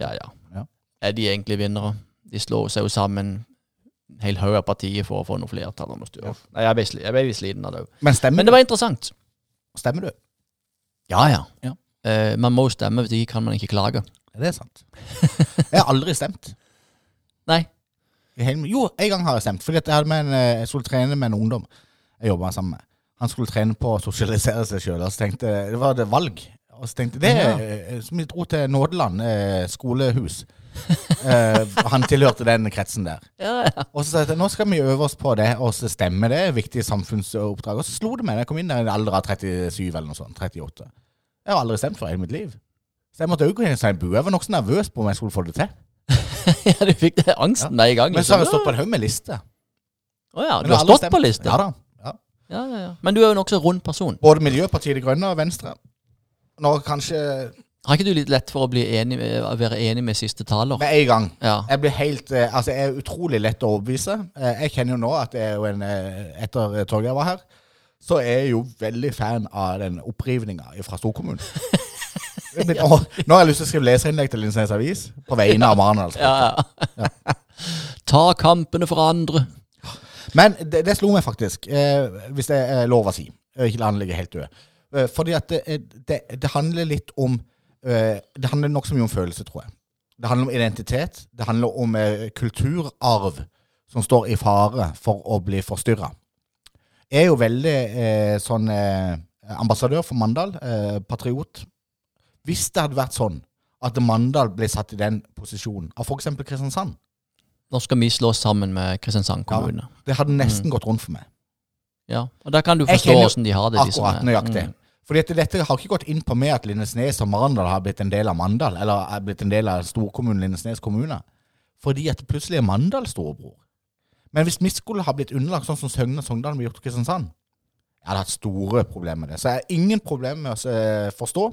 Speaker 3: ja, ja.
Speaker 2: Ja.
Speaker 3: Er de egentlig vinnere? De slår seg jo sammen en hel haug av partier for å få noe flertall om ja. Nei, jeg ble, jeg ble sliten av det òg.
Speaker 2: Men stemmer,
Speaker 3: Men det var interessant.
Speaker 2: Stemmer du?
Speaker 3: Ja, ja.
Speaker 2: Ja.
Speaker 3: Uh, man må stemme, hvis ikke kan man ikke klage.
Speaker 2: Det er sant. Jeg har aldri stemt.
Speaker 3: Nei.
Speaker 2: Jo, en gang har jeg stemt. Fordi jeg, hadde med en, eh, jeg skulle trene med en ungdom jeg jobba sammen med. Han skulle trene på å sosialisere seg sjøl. Og så tenkte det var det valg. Og så tenkte det
Speaker 3: Ja.
Speaker 2: er som vi dro til Nådeland eh, skolehus. Eh, han tilhørte den kretsen der.
Speaker 3: Ja, ja.
Speaker 2: Og så sa jeg at nå skal vi øve oss på det, og så stemme det. Viktige samfunnsoppdrag. Og så slo det meg da jeg kom inn der i en alder av 37 eller noe sånt. 38. Jeg har aldri stemt for i mitt liv. Så jeg måtte òg gå inn i en bue. Jeg var nokså nervøs på om jeg skulle få det til.
Speaker 3: ja, du fikk det angsten med i gang.
Speaker 2: Men så har jeg
Speaker 3: liksom.
Speaker 2: stått på en haug med liste.
Speaker 3: Å ja, du har stått på liste?
Speaker 2: Ja da. Ja.
Speaker 3: Ja, ja. Men du er jo en nokså rund person.
Speaker 2: Både Miljøpartiet De Grønne og Venstre. Nå kanskje
Speaker 3: Har ikke du litt lett for å bli enig, å være enig med siste taler?
Speaker 2: med en gang.
Speaker 3: Ja.
Speaker 2: Jeg blir helt eh, Altså, jeg er utrolig lett å overbevise. Eh, Jeg kjenner jo nå at det er jo en eh, Etter Torgeir var her, så er jeg jo veldig fan av den opprivninga fra storkommunen. Men, blir- Nå nå har jeg lyst til å skrive leserinnlegg til Lindesnes Avis på vegne av Marendal.
Speaker 3: Ja, ja. Ta kampene for andre.
Speaker 2: Men det, det slo meg faktisk, eh, hvis det er lov å si. eh, Ikke la den ligge helt død. Eh, fordi at det, det, det handler litt om eh, Det handler nokså mye om følelse, tror jeg. Det handler om identitet. Det handler om eh, kulturarv som står i fare for å bli forstyrra. Jeg er jo veldig eh, sånn eh, ambassadør for Mandal, eh, patriot. Hvis det hadde vært sånn at Mandal ble satt i den posisjonen av f.eks. Kristiansand,
Speaker 3: Nå skal vi slå sammen med Kristiansand kommune.
Speaker 2: Ja, det hadde nesten gått rundt for meg.
Speaker 3: Ja, og Da kan du forstå åssen de har det.
Speaker 2: Akkurat,
Speaker 3: de
Speaker 2: nøyaktig.
Speaker 3: Mm.
Speaker 2: Fordi at dette har ikke gått inn på meg at Lindesnes og Marendal har blitt en del av Mandal, eller er blitt en del av storkommunen Lindesnes kommune. Fordi at det plutselig er Mandal storebror. Men hvis vi skulle ha blitt underlagt sånn som Søgne og Sogndal ble gjort til Kristiansand, Jeg hadde hatt store problemer med det. Så jeg har ingen problemer med å eh, forstå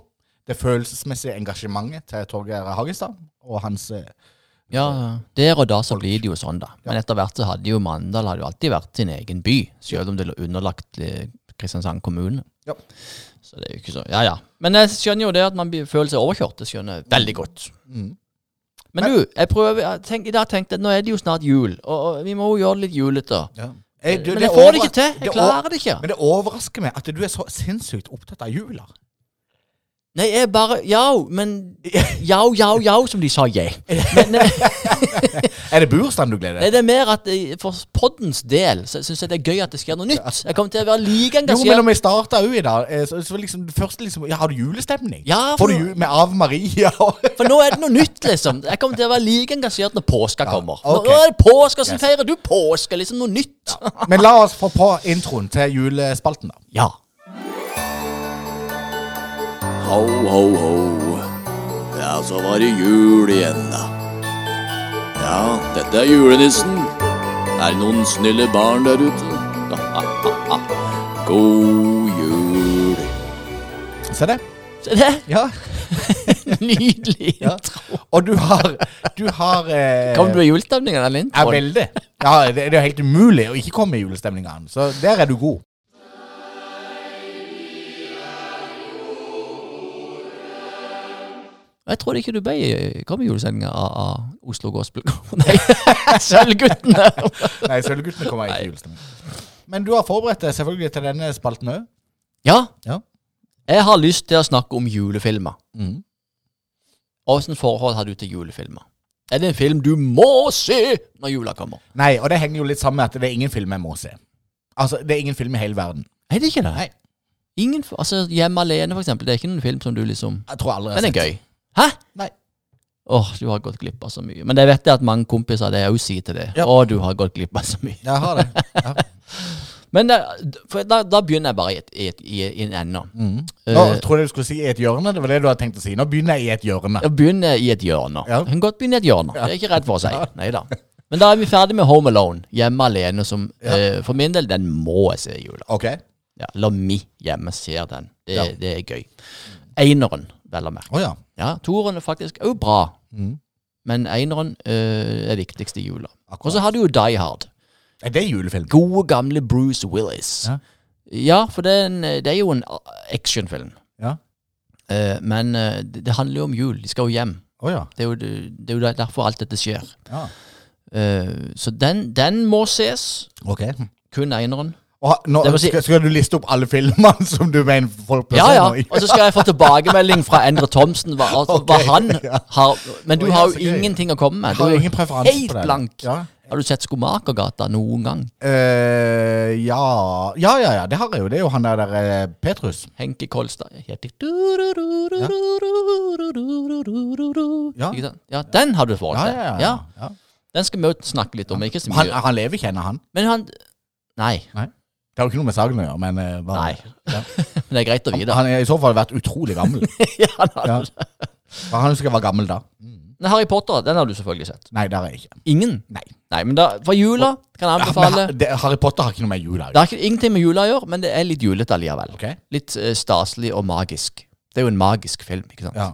Speaker 2: det følelsesmessige engasjementet til Torgeir Hagestad og hans eh,
Speaker 3: Ja, der og da så blir det jo sånn, da. Men etter hvert så hadde jo Mandal hadde jo alltid vært sin egen by, selv om det lå underlagt eh, Kristiansand kommune.
Speaker 2: Ja.
Speaker 3: Så det er jo ikke så Ja ja. Men jeg skjønner jo det at man føler seg overkjørt. Det skjønner jeg veldig godt.
Speaker 2: Mm.
Speaker 3: Men du, jeg prøver jeg tenk, I dag tenkte jeg nå er det jo snart jul, og, og vi må jo gjøre det litt julete.
Speaker 2: Du,
Speaker 3: Men
Speaker 2: det
Speaker 3: jeg får det ikke til. Jeg
Speaker 2: det
Speaker 3: klarer det ikke.
Speaker 2: Men det overrasker meg at du er så sinnssykt opptatt av jula.
Speaker 3: Nei, jeg bare Jau, men Jau, jau, jau, som de sa jeg. Men
Speaker 2: Er det bursdagen du gleder
Speaker 3: nei,
Speaker 2: deg
Speaker 3: det er mer at eh, for poddens del så syns jeg det er gøy at det skjer noe nytt. Jeg kommer til å være like
Speaker 2: Jo, men
Speaker 3: engasjert.
Speaker 2: når vi starta òg i dag, eh, så, så liksom det første liksom Ja, har du julestemning?
Speaker 3: Ja,
Speaker 2: Får du jul med Ave Maria og
Speaker 3: for nå er det noe nytt, liksom. Jeg kommer til å være like engasjert når påska kommer.
Speaker 2: Ok.
Speaker 3: Nå er det påske, så
Speaker 2: Yes.
Speaker 3: feirer du påske. Liksom noe nytt.
Speaker 2: Men la oss få på introen til julespalten, da.
Speaker 3: Ja.
Speaker 1: Ho, ho, ho. Ja, så var det jul igjen, da. Ja, dette er julenissen. Er det noen snille barn der ute? God jul.
Speaker 2: Se det.
Speaker 3: Se det.
Speaker 2: Ja.
Speaker 3: Nydelig
Speaker 2: Ja.
Speaker 3: intro.
Speaker 2: Og du har Du har eh,
Speaker 3: Kom du i julestemninga, den introen?
Speaker 2: veldig. Ja, det, det er helt umulig å ikke komme i julestemninga. Så der er du god.
Speaker 3: Jeg trodde ikke du ble kom i julesendinga av, Oslo Gospel. Nei, Sølvguttene.
Speaker 2: Nei, Sølvguttene kommer ikke i julestemning. Men du har forberedt deg selvfølgelig til denne spalten òg.
Speaker 3: Ja.
Speaker 2: Ja.
Speaker 3: Jeg har lyst til å snakke om julefilmer.
Speaker 2: Mm.
Speaker 3: Åssen forhold har du til julefilmer? Er det en film du må se når jula kommer?
Speaker 2: Nei, og det henger jo litt sammen med at det er ingen film jeg må se. Altså, det er ingen film i hele verden.
Speaker 3: Er det ikke det?
Speaker 2: Nei.
Speaker 3: Ingen, altså Hjemme alene, for eksempel. Det er ikke noen film som du liksom
Speaker 2: Jeg tror aldri jeg
Speaker 3: Den
Speaker 2: det
Speaker 3: er
Speaker 2: sett.
Speaker 3: gøy. Hæ?
Speaker 2: Nei.
Speaker 3: Åh, du har gått glipp av så mye. Men det vet jeg at mange kompiser det òg sier til det.
Speaker 2: Ja.
Speaker 3: Å, du har gått glipp av så mye.
Speaker 2: Jeg har det. Ja.
Speaker 3: Men da, for da, da begynner jeg bare i, et, i, et, i, i en ende.
Speaker 2: Mm.
Speaker 3: Eh,
Speaker 2: Nå trodde jeg du skulle si i et hjørne. Det var det du hadde tenkt å si. Nå begynner jeg i et hjørne.
Speaker 3: Jeg begynner i et hjørne.
Speaker 2: Ja.
Speaker 3: Jeg kan godt begynne i et hjørne. Det er ikke redd for å si. Neida. Men da er vi ferdig med Home Alone. Hjemme alene, som eh, for min del, den må jeg se i jula.
Speaker 2: Ok.
Speaker 3: Ja, La mi hjemme ser den. Det,
Speaker 2: Ja.
Speaker 3: det er gøy. Eineren, vel å merke.
Speaker 2: Oh, ja.
Speaker 3: Ja, toeren er faktisk òg bra.
Speaker 2: Mm.
Speaker 3: Men eineren eh, er viktigst i jula. Og så har du jo Die Hard.
Speaker 2: Er det julefilm?
Speaker 3: Gode, gamle Bruce Willis.
Speaker 2: Ja.
Speaker 3: Ja, for det er, en, det er jo en actionfilm.
Speaker 2: Ja.
Speaker 3: Uh, men uh, det, handler jo om jul. De skal jo hjem.
Speaker 2: Oh, ja.
Speaker 3: Det er jo, det, er jo derfor alt dette skjer.
Speaker 2: ja.
Speaker 3: Uh, så den, den må ses.
Speaker 2: Ok.
Speaker 3: Kun eineren.
Speaker 2: Nå,
Speaker 3: si-
Speaker 2: skal, skal du liste opp alle filmene som du mener folk
Speaker 3: Ja, ja. Og så skal jeg få tilbakemelding fra Endre Thomsen. Hva, altså, hva han
Speaker 2: ja.
Speaker 3: har Men du
Speaker 2: oh, ja,
Speaker 3: har jo ingenting å komme med. Du
Speaker 2: har
Speaker 3: er
Speaker 2: ingen preferanse
Speaker 3: helt
Speaker 2: på det.
Speaker 3: blank.
Speaker 2: Ja.
Speaker 3: Har du sett Skomakergata noen gang?
Speaker 2: Uh, ja. ja, ja, ja, det har jeg jo. Det er jo han der, der eh, Petrus.
Speaker 3: Henke Kolstad
Speaker 2: Ja.
Speaker 3: Ja, den har du forhold
Speaker 2: Ja,
Speaker 3: til. Den skal vi jo snakke litt om. Ikke så mye.
Speaker 2: han lever ikke ennå, han.
Speaker 3: Men han Nei. Nei.
Speaker 2: Det har jo ikke noe med saken å gjøre, men eh, bare,
Speaker 3: Nei.
Speaker 2: Ja.
Speaker 3: Men det er greit å vite.
Speaker 2: Han har i så fall vært utrolig gammel.
Speaker 3: ja, han har
Speaker 2: Ja.
Speaker 3: det.
Speaker 2: For han jeg var gammel da.
Speaker 3: Men Harry Potter, den har du selvfølgelig sett.
Speaker 2: Nei, det har jeg ikke.
Speaker 3: Ingen?
Speaker 2: Nei.
Speaker 3: Nei, men da, for jula kan jeg
Speaker 2: Ja, men
Speaker 3: anbefale
Speaker 2: ha- det, Harry Potter har ikke noe med jula å
Speaker 3: Det
Speaker 2: gjøre.
Speaker 3: har ikke, ingenting med jula å gjøre, men det er litt julete allikevel.
Speaker 2: Ok?
Speaker 3: Litt eh, staselig og magisk. Det er jo en magisk film, ikke sant?
Speaker 2: Ja.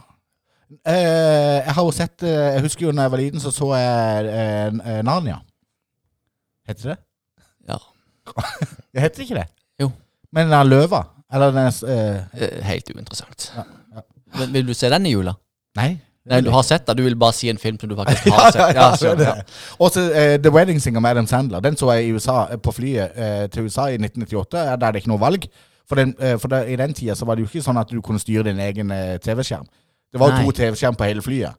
Speaker 2: Eh, jeg har jo sett eh, Jeg husker jo da jeg var liten, så så jeg eh, eh, Narnia. Heter det?
Speaker 3: Ja.
Speaker 2: Det heter ikke det?
Speaker 3: Jo.
Speaker 2: Men den løva? Eller den eh,
Speaker 3: Eh, Helt uinteressant.
Speaker 2: Ja, ja.
Speaker 3: Men vil du se den i jula?
Speaker 2: Nei.
Speaker 3: Nei, du har sett den, Du vil bare si en film som du faktisk har sett. Ja, ja.
Speaker 2: det. Også eh, The Wedding Singer med Adam Sandler. Den så jeg i USA, eh, på flyet uh, til USA i 1998. eh, Der er det ikke noe valg. For, den, uh, for der, i den tida så var det jo ikke sånn at du kunne styre din egen TV-skjerm. Det var jo to TV-skjerm på hele flyet.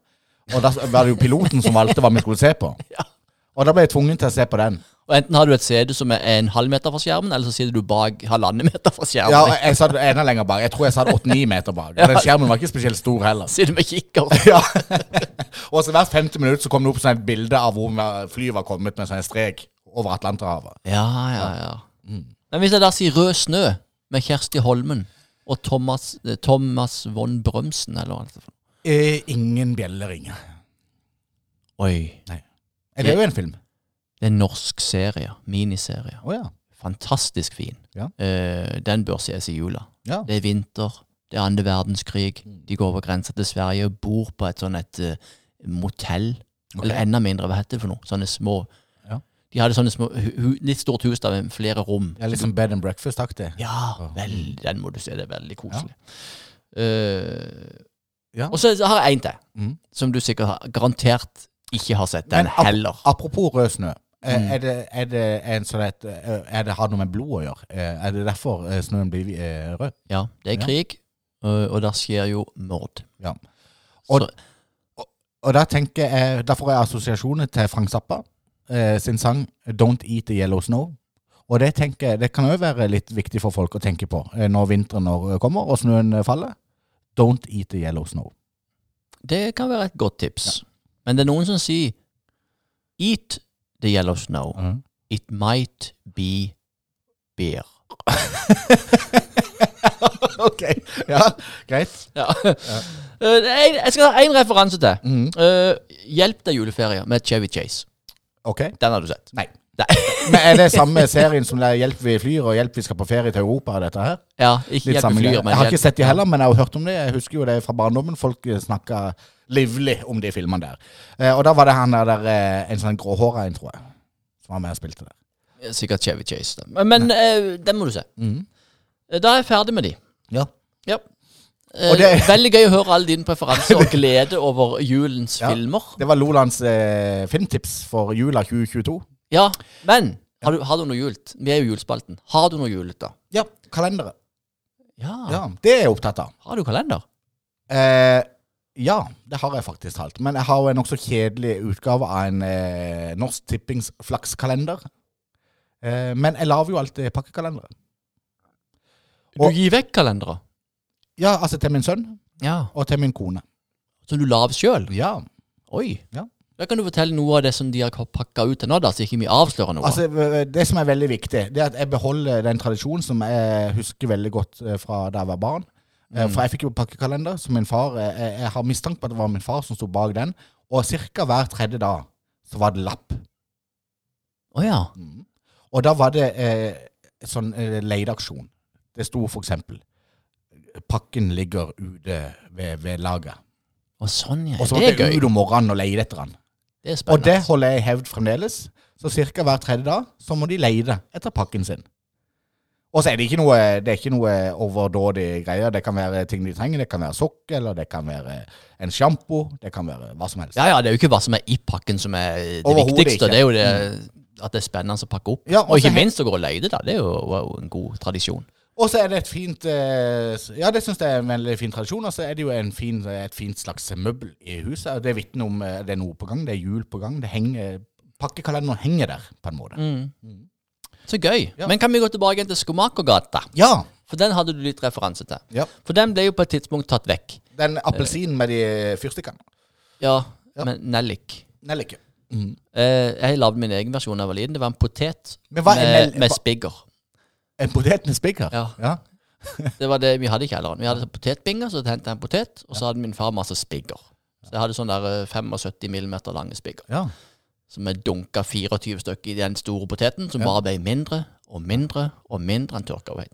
Speaker 2: Og da var det jo piloten som valgte hva vi skulle se på. Og da ble jeg tvungen til å se på den.
Speaker 3: Og enten har du et CD som er en halv meter fra skjermen, eller så sitter du bak halvannen meter fra skjermen.
Speaker 2: Ja, jeg satt enda lenger bak. Jeg tror jeg satt åtte-ni meter bak. Og den skjermen var ikke spesielt stor heller.
Speaker 3: Sitter med kikker.
Speaker 2: Ja. og så hvert femte minutt så kom det opp sånn et bilde av hvor flyet var kommet med sånn en strek over Atlanterhavet.
Speaker 3: Ja, ja, ja. Men hvis jeg da sier Rød snø med Kjersti Holmen og Thomas, eh, Thomas von Brømsen, eller hva det er?
Speaker 2: Eh, ingen bjelleringer.
Speaker 3: Oi. Nei.
Speaker 2: Er det jo en film?
Speaker 3: Det er en norsk serie. Miniserie.
Speaker 2: Oh, ja.
Speaker 3: Fantastisk fin.
Speaker 2: Ja.
Speaker 3: Eh, den bør ses i jula.
Speaker 2: Ja.
Speaker 3: Det er vinter, det er andre verdenskrig. De går over grensa til Sverige og bor på et sånn et uh, motell.
Speaker 2: Okay.
Speaker 3: Eller enda mindre, hva heter det for noe? Sånne små
Speaker 2: Ja.
Speaker 3: De hadde sånne små, litt stort hus da med flere rom.
Speaker 2: Ja, litt sånn bed and breakfast-aktig.
Speaker 3: Ja, vel, den må du se. Det er veldig koselig. Uh,
Speaker 2: Ja.
Speaker 3: Og så har jeg en til,
Speaker 2: mm.
Speaker 3: som du sikkert har, garantert ikke har sett. Den
Speaker 2: Men
Speaker 3: heller.
Speaker 2: Apropos rød snø. Eh,
Speaker 3: Mm.
Speaker 2: Er det, er det en sånn et, eh, er det, har noe med blod å gjøre? Eh, Er det derfor snøen blir rød?
Speaker 3: Ja, det er krig, og, og der skjer jo mord.
Speaker 2: Ja. Og-
Speaker 3: og,
Speaker 2: Og da tenker jeg, da får jeg assosiasjoner til Frank Zappa sin sang 'Don't Eat the Yellow Snow'. Og det tenker jeg, det kan òg være litt viktig for folk å tenke på når vinteren kommer og snøen faller. Don't eat the yellow snow.
Speaker 3: det kan være et godt tips. Men det er noen som sier Eat the yellow snow.
Speaker 2: Mm.
Speaker 3: It might be beer.
Speaker 2: ok, ja, greit.
Speaker 3: Ja. Ja. er jeg skal ha én referanse til.
Speaker 2: Mm.
Speaker 3: Uh, hjelp deg juleferie med Chevy Chase.
Speaker 2: Ok,
Speaker 3: Den har du sett.
Speaker 2: nei.
Speaker 3: Nei.
Speaker 2: Men er det samme serien som det er 'Hjelp vi flyr' og 'Hjelp vi skal på ferie til Europa'? dette her?
Speaker 3: Ja, ikke
Speaker 2: Litt
Speaker 3: hjelp
Speaker 2: vi
Speaker 3: flyr, men
Speaker 2: Jeg har ikke sett de heller, men jeg har hørt om det. Jeg husker jo det fra barndommen. Folk snakka livlig om de filmene der. Eh, og da var det han der, der eh, en sånn gråhåra en, tror jeg, som var med og spilte der.
Speaker 3: Sikkert Chevy Chase. da. Men, men eh, den må du se. Mm. Da er jeg ferdig med de.
Speaker 2: Ja.
Speaker 3: Ja. Eh,
Speaker 2: Og det-
Speaker 3: Veldig gøy å høre alle dine preferanser og glede over julens
Speaker 2: Ja.
Speaker 3: filmer.
Speaker 2: Det var Lolands eh, filmtips for jula 2022.
Speaker 3: Ja, men har du, har du noe jult? Vi er jo julespalten. Har du noe julete?
Speaker 2: Ja, kalendere.
Speaker 3: Ja.
Speaker 2: Ja, Det er jeg opptatt av.
Speaker 3: Har du kalender?
Speaker 2: Eh, ja, det har jeg faktisk talt. Men jeg har jo en nokså kjedelig utgave av en eh, Norsk Tippings flakskalender. Eh, men jeg lager jo alltid pakkekalendere.
Speaker 3: Du
Speaker 2: Og-
Speaker 3: gir vekk kalendere?
Speaker 2: Ja, altså til min sønn
Speaker 3: Ja.
Speaker 2: og til min kone.
Speaker 3: Som du lager sjøl?
Speaker 2: Ja,
Speaker 3: Oi.
Speaker 2: Ja.
Speaker 3: Da kan du fortelle noe av det som de har pakka ut til nå, da, så ikke vi avslører noe.
Speaker 2: altså Det som er veldig viktig, det er at jeg beholder den tradisjonen som jeg husker veldig godt eh, fra da jeg var barn. Mm. For jeg fikk jo pakkekalender som min far eh, Jeg, jeg har mistanke på at det var min far som sto bak den. Og ca. hver tredje dag så var det lapp.
Speaker 3: Å ja.
Speaker 2: Og da var det eh, sånn eh, leieaksjon. Det sto for eksempel Pakken ligger ute ved, ved laget.
Speaker 3: Og sånn, ja.
Speaker 2: Og så
Speaker 3: Det
Speaker 2: måtte jeg
Speaker 3: gøy.
Speaker 2: ut om morgenen og leie etter den.
Speaker 3: Det
Speaker 2: Og det holder jeg i hevd fremdeles. Så ca. hver tredje dag så må de leide etter pakken sin. Og så er det ikke noe, det er ikke noe overdådig greier. Det kan være ting de trenger. Det kan være sokk, eller det kan være en sjampo. Det kan være hva som helst.
Speaker 3: Ja, ja, det er jo ikke hva som er i pakken som er det viktigste.
Speaker 2: ikke.
Speaker 3: Det er jo det at det er spennende å pakke opp.
Speaker 2: Ja,
Speaker 3: og
Speaker 2: og
Speaker 3: ikke minst å gå og leie da. Det er jo, jo en god tradisjon.
Speaker 2: Og så er det et fint eh, Ja, det syns jeg er en veldig fin tradisjon. Og så er det jo en fin, et fint slags møbel i huset. Og det vitner om eh, det er noe på gang. Det er jul på gang. Det henger, pakkekalenderen henger der, på en måte.
Speaker 3: Så gøy.
Speaker 2: Ja.
Speaker 3: Men kan vi gå tilbake til Skomakergata?
Speaker 2: Ja.
Speaker 3: For den hadde du litt referanse til.
Speaker 2: ja.
Speaker 3: For den ble jo på et tidspunkt tatt vekk.
Speaker 2: Den appelsinen med de fyrstikkene.
Speaker 3: Ja,
Speaker 2: Ja.
Speaker 3: men nellik.
Speaker 2: Nellik.
Speaker 3: Eh, jeg lagde min egen versjon da jeg var liten. Det var en potet med, med spigger.
Speaker 2: En potet med spiker?
Speaker 3: Ja.
Speaker 2: ja.
Speaker 3: Det var det vi hadde i kjelleren. Vi hadde potetbinger, så hentet jeg en potet, og så hadde min far masse spigger. Så jeg hadde sånn der eh, 75 millimeter lange spigger.
Speaker 2: ja.
Speaker 3: Som jeg dunka 24 stykker i den store poteten, som
Speaker 2: Ja.
Speaker 3: bare ble mindre og mindre og mindre enn tørka over.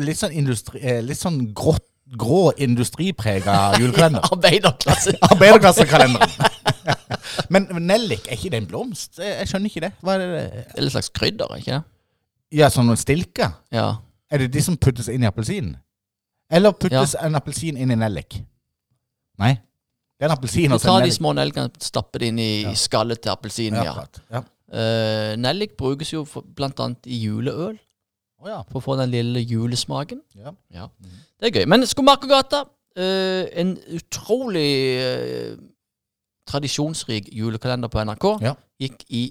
Speaker 2: Litt sånn, industri, eh, litt sånn grått, grå industriprega julekalender.
Speaker 3: Arbeiderklasse.
Speaker 2: Arbeiderklassekalenderen. Men nellik, er ikke det en blomst? Jeg, skjønner ikke det. Hva er det?
Speaker 3: Det er litt slags krydder, ikke det?
Speaker 2: Ja, sånn noen stilke?
Speaker 3: Ja.
Speaker 2: Er det de som puttes inn i appelsinen? Eller puttes en appelsin inn i nellik? Nei. Det er en appelsin
Speaker 3: Du
Speaker 2: og så
Speaker 3: tar de små nellikene, stapper det inn i skallet til appelsinen,
Speaker 2: Ja,
Speaker 3: ja.
Speaker 2: ja.
Speaker 3: Eh, nellik brukes jo for, blant annet i juleøl,
Speaker 2: Å ja.
Speaker 3: for å få den lille julesmaken.
Speaker 2: ja.
Speaker 3: Ja. Det er gøy. Men Skomakergata, uh, en utrolig uh, tradisjonsrik julekalender på NRK,
Speaker 2: Ja.
Speaker 3: gikk i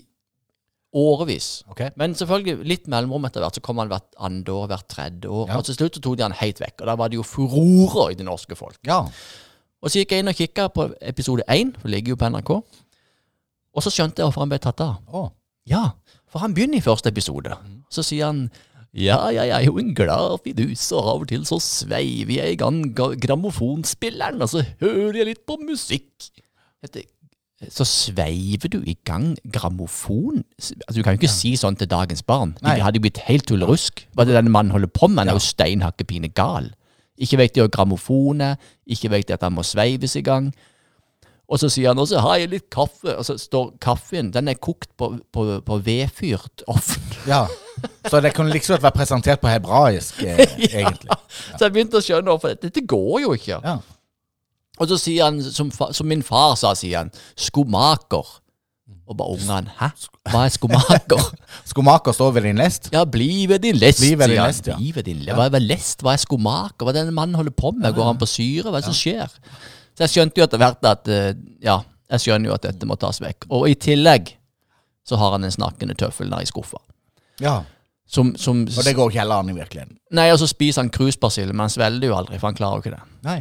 Speaker 3: årevis.
Speaker 2: Okay.
Speaker 3: Men selvfølgelig litt mellomrom etter hvert, så kom han hvert andre år, hvert tredje år.
Speaker 2: Ja.
Speaker 3: Og til slutt så tok de han helt vekk, og da var det jo furore i det norske folk.
Speaker 2: Ja.
Speaker 3: Og så gikk jeg inn og kikka på episode én, det ligger jo på NRK, og så skjønte jeg hvorfor han ble tatt av.
Speaker 2: Oh.
Speaker 3: Ja, for han begynner i første episode. Så sier han ja, jeg er jo en glad fidus, og av og til så sveiver jeg i gang ga- grammofonspilleren, og så hører jeg litt på musikk. Tenkte, så sveiver du i gang grammofon. Altså, du kan jo ikke si sånn til dagens barn.
Speaker 2: Nei.
Speaker 3: De hadde jo blitt helt tullerusk. Hva det denne mannen holder på med? Han er jo steinhakkepine gal. Ikke vet de hva grammofon er, ikke vet de at han må sveives i gang. Og så sier han også 'har jeg litt kaffe', og så står kaffen Den er kokt på, på, på vedfyrt ovn.
Speaker 2: Ja. Så det kunne liksom vært presentert på hebraisk, eh, egentlig.
Speaker 3: Så jeg begynte å skjønne hvorfor dette går jo ikke.
Speaker 2: Ja.
Speaker 3: Og så sier han, som, som min far sa, sier han, skomaker. Og bare ungene, hæ? Hva er skomaker?
Speaker 2: Skomaker står ved din lest.
Speaker 3: ja, bli ved din lest,
Speaker 2: Bli ved din lest, ja.
Speaker 3: Bli ved din lest. Hva er lest? Hva er skomaker? Hva er det denne mannen holder på med? Går han på syre? Hva er det som skjer? Så jeg skjønte jo etter hvert at, eh, ja, jeg skjønner jo at dette må tas vekk. Og i tillegg så har han en snakkende tøffel der i skuffa.
Speaker 2: Ja.
Speaker 3: Som, som,
Speaker 2: Og det går ikke heller an i virkeligheten.
Speaker 3: nei, og så spiser han kruspersillen, men han svelger jo aldri, for han klarer jo ikke det.
Speaker 2: Nei.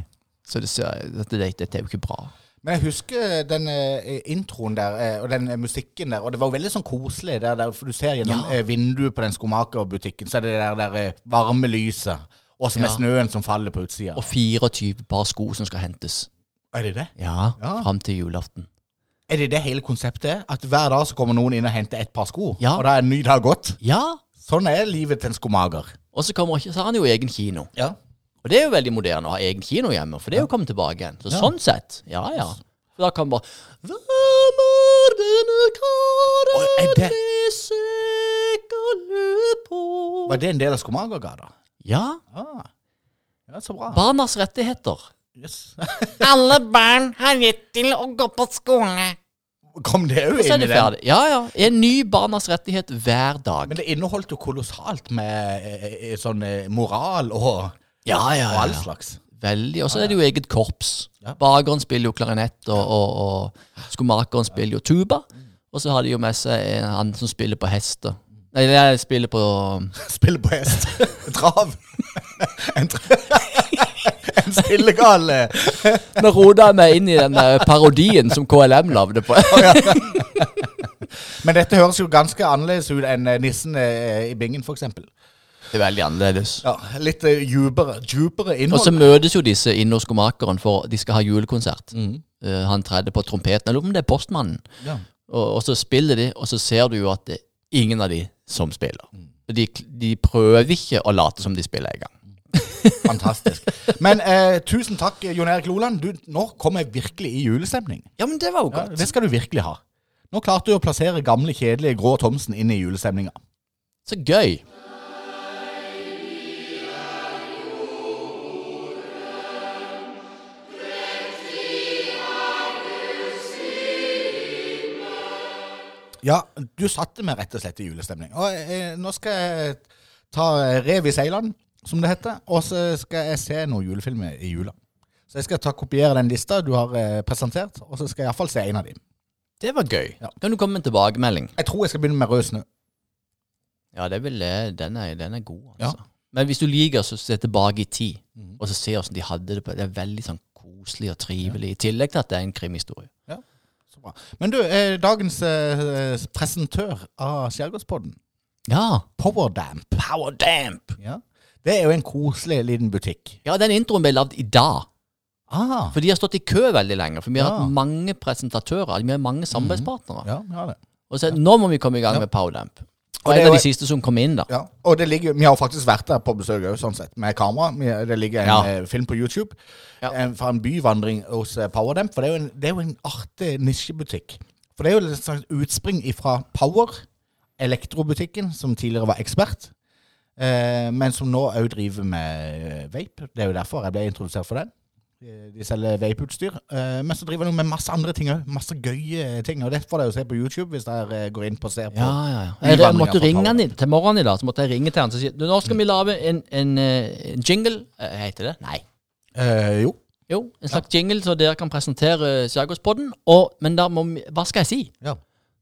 Speaker 3: Så det, dette, det, dette er jo ikke bra.
Speaker 2: Men jeg husker den eh, introen der, eh, og den eh, musikken der, og det var jo veldig sånn koselig der, der for du ser gjennom
Speaker 3: Ja.
Speaker 2: vinduet på den skomakerbutikken, så er det der, der varme lyset, og så med
Speaker 3: Ja.
Speaker 2: snøen som faller på utsida.
Speaker 3: Og 24 par sko som skal hentes.
Speaker 2: Er det det?
Speaker 3: Ja,
Speaker 2: Ja.
Speaker 3: fram til julaften.
Speaker 2: Er det det hele konseptet? At hver dag så kommer noen inn og henter et par sko,
Speaker 3: Ja.
Speaker 2: og da er en ny dag gått?
Speaker 3: Ja,
Speaker 2: Sånn er livet til en skomaker.
Speaker 3: og så, kommer, så har han jo egen kino.
Speaker 2: Ja.
Speaker 3: Og det er jo veldig moderne å ha egen kino hjemme, for det er jo kommet tilbake igjen. Så sånn sett, ja ja. For da kan man bare Hvem er denne karen
Speaker 2: Oi, er det-
Speaker 3: på
Speaker 2: Var det en del av Skomagergata?
Speaker 3: Ja.
Speaker 2: Ah. Ja, så bra.
Speaker 3: Barnas rettigheter.
Speaker 2: Yes.
Speaker 4: Alle barn har rett til å gå på skole.
Speaker 2: Kom det
Speaker 3: er
Speaker 2: inn i den?
Speaker 3: Ja ja. En ny barnas rettighet hver dag.
Speaker 2: Men det inneholdt jo kolossalt med eh, eh, sånn eh, moral og,
Speaker 3: Ja ja.
Speaker 2: og
Speaker 3: ja,
Speaker 2: all slags.
Speaker 3: Veldig. Og så er det jo eget korps.
Speaker 2: Ja.
Speaker 3: Bakeren spiller jo klarinett, og, og, og skomakeren spiller jo tuba. Og så har de jo med seg en, han som spiller på hester. Nei, jeg spiller på
Speaker 2: Spiller på hest. Trav. en, tra en spillegal eh,
Speaker 3: Nå rota jeg meg inn i den parodien som KLM lagde på.
Speaker 2: Men dette høres jo ganske annerledes ut enn eh, nissen eh, i bingen, f.eks.
Speaker 3: Det er veldig annerledes.
Speaker 2: Ja, litt uh, djupere, djupere
Speaker 3: Og så møtes jo disse inne hos for de skal ha julekonsert. Eh, han tredje på trompeten. Jeg lurer på om det er postmannen.
Speaker 2: Ja.
Speaker 3: Og, og så spiller de, og så ser du jo at det er ingen av de som spiller. De, de prøver ikke å late som de spiller engang.
Speaker 2: Fantastisk. Men eh, tusen takk, Jon Erik Loland. Du, nå kom jeg virkelig i julestemning.
Speaker 3: Ja, men det var jo
Speaker 2: Ja,
Speaker 3: godt.
Speaker 2: det skal du virkelig ha. Nå klarte du å plassere gamle, kjedelige Grå Thomsen inn i julestemninga.
Speaker 3: Så gøy.
Speaker 2: Ja, du satte meg rett og slett i julestemning. Og eh, nå skal jeg ta eh, rev i seilene, som det heter, og så skal jeg se noen julefilmer i jula. Så jeg skal ta kopiere den lista du har eh, presentert, og så skal jeg iallfall se en av dem.
Speaker 3: Det var gøy.
Speaker 2: Ja.
Speaker 3: Kan du komme med en tilbakemelding?
Speaker 2: Jeg tror jeg skal begynne med Rød snø.
Speaker 3: Ja, det vil jeg. Den er, den er god,
Speaker 2: Ja.
Speaker 3: altså. Men hvis du liker å se tilbake i tid, og så se hvordan de hadde det på Det er veldig sånn koselig og trivelig, i tillegg til at det er en krimhistorie.
Speaker 2: Så bra. Men du, eh, dagens eh, presentør av Skjærgårdspodden,
Speaker 3: Ja.
Speaker 2: Powerdamp.
Speaker 3: Powerdamp!
Speaker 2: Ja. Det er jo en koselig liten butikk.
Speaker 3: Ja, den introen ble lagd i dag.
Speaker 2: Ah,
Speaker 3: For de har stått i kø veldig lenge. For vi har
Speaker 2: Ja.
Speaker 3: hatt mange presentatører. Vi har mange samarbeidspartnere.
Speaker 2: ja, vi har det.
Speaker 3: Og så nå må vi komme i gang
Speaker 2: Ja.
Speaker 3: med Powerdamp.
Speaker 2: Og
Speaker 3: Og
Speaker 2: det er
Speaker 3: av de siste som kom inn, da.
Speaker 2: Ja, og det ligger, vi har faktisk vært der på besøk òg, sånn sett, med kamera. Det ligger en
Speaker 3: Ja.
Speaker 2: eh, film på YouTube
Speaker 3: Ja.
Speaker 2: en, fra en byvandring hos eh, Powerdamp. For det er jo en, det er jo en artig nisjebutikk. For det er jo et slags utspring ifra Power, elektrobutikken, som tidligere var ekspert, eh, men som nå òg driver med eh, vape. Det er jo derfor jeg ble introdusert for den. De- De selger vapeutstyr. Eh, men så driver de med masse andre ting òg. Masse gøye ting. Og det får dere se på YouTube hvis dere eh, går inn på og ser på.
Speaker 3: Ja, ja, ja. Jeg måtte ringe han til morgenen i dag. Så måtte jeg ringe til han og si nå skal vi lage en, en, eh, en jingle. Eh, Heter det? Nei.
Speaker 2: Eh, jo.
Speaker 3: Jo, en slags jingle så dere kan presentere Skjærgårdspodden. Men da må vi Hva skal jeg si?
Speaker 2: Ja.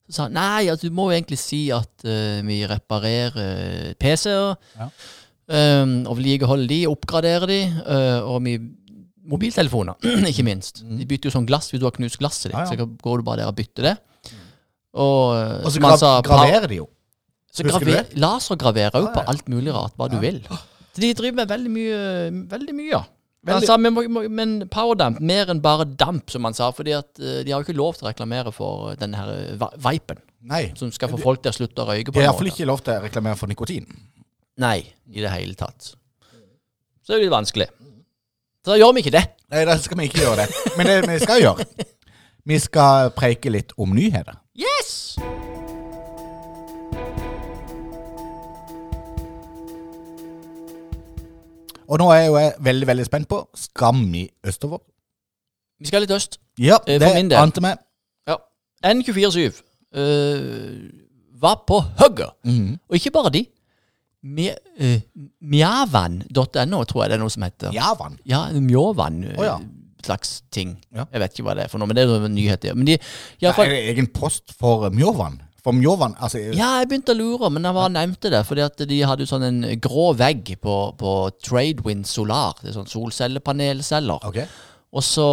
Speaker 3: Så sa han nei, altså, du må jo egentlig si at uh, vi reparerer PC-er. Um, og vedlikeholder de, oppgraderer de. Uh, og vi Mobiltelefoner, ikke minst. De bytter jo sånn glass hvis du har knust glasset ditt.
Speaker 2: Ja, ja.
Speaker 3: Så går du bare der og bytter det. Og, eh,
Speaker 2: Og så gra
Speaker 3: sa,
Speaker 2: graverer de jo.
Speaker 3: så graver, lasergraverer òg
Speaker 2: Ja,
Speaker 3: på alt mulig rart, hva du vil. Så de driver med veldig mye, veldig mye, ja. Veldig. Altså, men, må- må- men powerdamp, mer enn bare damp, som han sa. fordi at eh, de har jo ikke lov til å reklamere for den her eh, vipen,
Speaker 2: Nei.
Speaker 3: som skal få folk til å slutte å røyke. på
Speaker 2: De har iallfall ikke lov til å reklamere for nikotin.
Speaker 3: Nei, i det hele tatt. Så det er jo litt vanskelig. Så da gjør vi ikke det.
Speaker 2: Nei, da skal vi ikke gjøre det. Men det vi skal gjøre Vi skal preike litt om nyheter.
Speaker 3: Yes!
Speaker 2: Og nå er jeg jo jeg veldig veldig spent på Skal vi østover?
Speaker 3: Vi skal litt øst.
Speaker 2: Ja,
Speaker 3: Eh,
Speaker 2: det ante meg.
Speaker 3: Ja. N247 uh, var på hugget.
Speaker 2: Mhm.
Speaker 3: Og ikke bare de. Øh, Mjavan.no, tror jeg det er noe som heter.
Speaker 2: Mjavan?
Speaker 3: Ja, Mjåvann. øh,
Speaker 2: Å ja.
Speaker 3: Slags ting.
Speaker 2: Ja.
Speaker 3: Jeg vet ikke hva det er for noe, men det er jo en nyhet. Ja. Men de, ja, for,
Speaker 2: Er det egen post for Mjåvann? For Mjåvann, altså
Speaker 3: ja, jeg begynte å lure, men jeg bare nevnte det. Fordi at de hadde jo sånn en grå vegg på, på Tradewind Solar. Det er sånn solcellepanelceller.
Speaker 2: Ok.
Speaker 3: Og så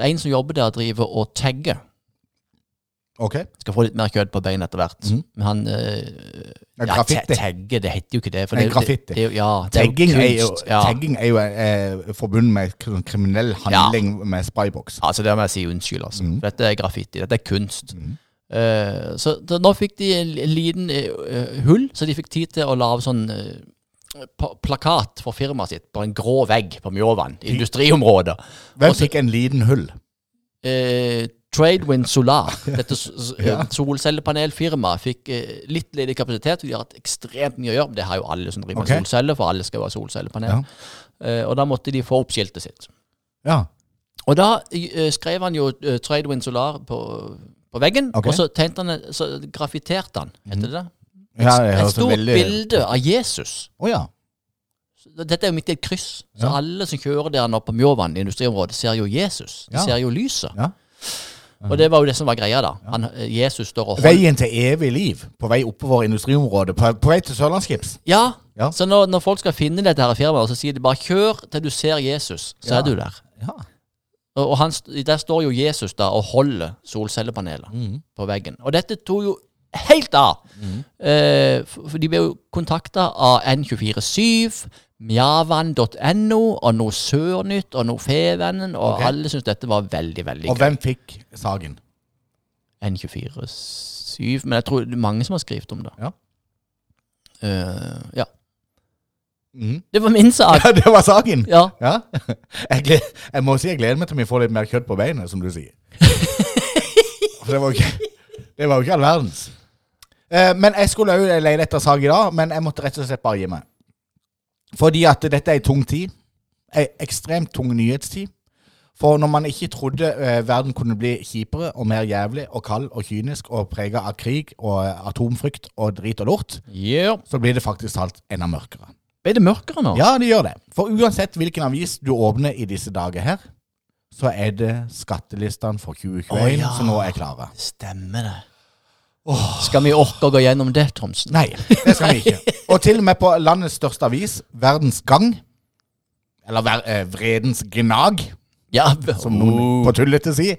Speaker 3: en som jobber der, driver og tagger.
Speaker 2: Ok.
Speaker 3: Skal få litt mer kjøtt på beina etter hvert.
Speaker 2: Mm.
Speaker 3: Men han øh,
Speaker 2: Ja,
Speaker 3: ja,
Speaker 2: graffiti.
Speaker 3: ta- Tagge, det heter jo ikke det. For det,
Speaker 2: graffiti.
Speaker 3: Det, det, ja, det er jo
Speaker 2: kunst, er jo.
Speaker 3: Ja.
Speaker 2: tagging er jo eh, forbundet med kriminell handling med spybox.
Speaker 3: Altså, det må jeg si unnskyld, altså.
Speaker 2: Mm.
Speaker 3: For dette er graffiti. Dette er kunst. Eh, så, så nå fikk de en, en liten uh, hull, så de fikk tid til å lage sånn uh, plakat for firmaet sitt på en grå vegg på Mjåvann, industriområdet.
Speaker 2: Hvem
Speaker 3: Også,
Speaker 2: fikk en liten hull?
Speaker 3: Tradewind Solar, dette solcellepanelfirmaet, fikk eh, litt ledig kapasitet. De har hatt ekstremt mye å gjøre. men Det har jo alle som driver med
Speaker 2: okay.
Speaker 3: solceller, for alle skal jo ha solcellepanel.
Speaker 2: Ja.
Speaker 3: Eh, og da måtte de få opp skiltet sitt.
Speaker 2: Ja.
Speaker 3: Og da eh, skrev han jo Tradewind Solar på, på veggen,
Speaker 2: okay.
Speaker 3: og så han Så graffiterte han, heter det det?
Speaker 2: det
Speaker 3: Et stort
Speaker 2: veldig
Speaker 3: bilde av Jesus.
Speaker 2: Oh, ja.
Speaker 3: Dette er jo midt i et kryss, så alle som kjører der nå på Mjåvann i industriområdet, ser jo Jesus. De ser jo lyset.
Speaker 2: Ja.
Speaker 3: Og det var jo det som var greia, da. Han, eh, Jesus står og holder
Speaker 2: Veien til evig liv på vei oppover industriområdet. På, på vei til Sørlandsskips.
Speaker 3: Ja.
Speaker 2: Ja.
Speaker 3: Så når, når folk skal finne dette her firmaet, så sier de bare 'kjør til du ser Jesus', så
Speaker 2: Ja.
Speaker 3: er du der.
Speaker 2: Ja.
Speaker 3: Og, og han, der står jo Jesus da og holder solcellepaneler
Speaker 2: mm.
Speaker 3: på veggen. Og dette tok jo helt av. Eh, for, for de ble jo kontakta av N247, mjavan.no og noe Sørnytt og noe Fevennen, og
Speaker 2: Ok.
Speaker 3: alle syntes dette var veldig, veldig
Speaker 2: Og
Speaker 3: gøy.
Speaker 2: hvem fikk saken?
Speaker 3: N247 Men jeg tror det er mange som har skrevet om det.
Speaker 2: Ja.
Speaker 3: Eh, ja.
Speaker 2: Mhm.
Speaker 3: Det var min sak.
Speaker 2: Ja, det var saken!
Speaker 3: Ja.
Speaker 2: Ja. Jeg, gled, jeg må si jeg gleder meg til vi får litt mer kjøtt på beinet, som du sier. For det var jo ikke, det var jo ikke all verdens. Eh, men jeg skulle òg lete etter sak i dag, men jeg måtte rett og slett bare gi meg. Fordi at dette er ei tung tid. Ei ekstremt tung nyhetstid. For når man ikke trodde eh, verden kunne bli kjipere og mer jævlig og kald og kynisk og prega av krig og eh, atomfrykt og drit og lort,
Speaker 3: Yeah.
Speaker 2: så blir det faktisk talt enda mørkere.
Speaker 3: Er det mørkere nå?
Speaker 2: Ja, det gjør det. For uansett hvilken avis du åpner i disse dager her, så er det skattelistene for 2021
Speaker 3: oh, ja.
Speaker 2: som nå er klare.
Speaker 3: Stemmer det. Skal vi orke å gå gjennom det, Thomsen?
Speaker 2: Nei, det skal vi ikke. Og til og med på landets største avis, Verdens Gang, eller ver eh, Vredens Gnag,
Speaker 3: Ja,
Speaker 2: som noen på tullete sier,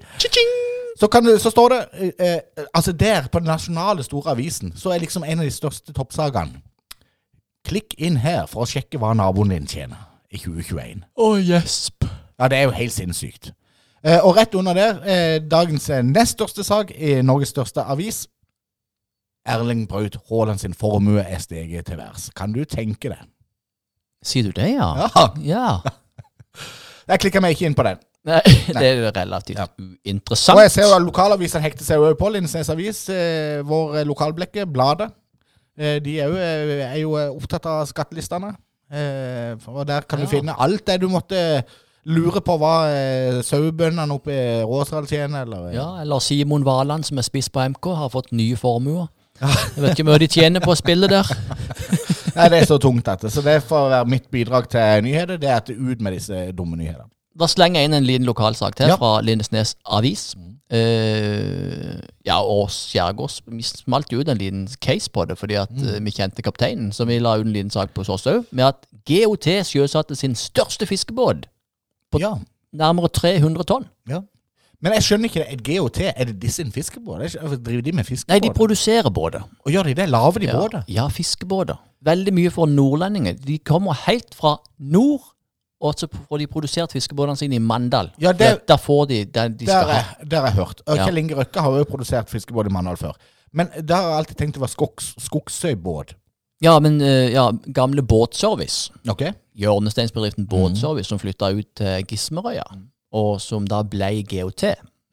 Speaker 2: så, kan så står det eh, eh, Altså der, på den nasjonale store avisen, så er liksom en av de største toppsakene Klikk inn her for å sjekke hva naboen din tjener i 2021.
Speaker 3: Å, gjesp.
Speaker 2: Ja, det er jo helt sinnssykt. Eh, og rett under der, eh, dagens eh, nest største sak i Norges største avis. Erling Braut Haaland sin formue er steget til værs. Kan du tenke det?
Speaker 3: Sier du det, ja?
Speaker 2: Ja.
Speaker 3: Ja.
Speaker 2: Jeg klikker meg ikke inn på den.
Speaker 3: Nei, det er jo relativt
Speaker 2: Ja.
Speaker 3: uinteressant.
Speaker 2: Og jeg ser jo at lokalavisene hekter seg òg på. Lindesnes Avis, eh, vår eh, lokalblekke, Bladet. Eh, de er jo, eh, er jo eh, opptatt av skattelistene. Eh, og der kan
Speaker 3: Ja.
Speaker 2: du finne alt det du måtte lure på hva eh, sauebøndene oppe i Råsdal tjener, eller eh,
Speaker 3: Ja, eller Simon Valand, som er spiss på MK, har fått nye formuer. Jeg vet ikke hvor mye de tjener på å spille der.
Speaker 2: Nei, det er så tungt, dette. Så det får være mitt bidrag til nyheter. Det er at det ut med disse dumme nyhetene.
Speaker 3: Da slenger jeg inn en liten lokalsak til
Speaker 2: Ja.
Speaker 3: fra Lindesnes Avis. Uh, ja, og Skjærgårds Vi smalt jo ut en liten case på det, fordi at eh, vi kjente kapteinen. Så vi la ut en liten sak på oss òg, med at GOT sjøsatte sin største fiskebåt. På-
Speaker 2: Ja,
Speaker 3: Nærmere 300 tonn.
Speaker 2: ja. Men jeg skjønner ikke det. Et GOT, er det disse en fiskebåt? Driver de med
Speaker 3: Nei, de produserer båter.
Speaker 2: Og gjør de det? Lager de
Speaker 3: Ja,
Speaker 2: båter?
Speaker 3: ja, fiskebåter. Veldig mye for nordlendinger. De kommer helt fra nord og så får de produsert fiskebåtene sine i Mandal.
Speaker 2: Ja, det-
Speaker 3: Der- Der får de det de skal ha.
Speaker 2: jeg, har jeg hørt. Kjell Inge Røkke har jo produsert fiskebåt i Mandal før. Men det har jeg alltid tenkt det var skogs, skogsøybåt.
Speaker 3: Ja, men eh, ja, gamle båtservice.
Speaker 2: Ok?
Speaker 3: Hjørnesteinsbedriften Båtservice som flytta ut til Gismerøya, og som da ble GOT,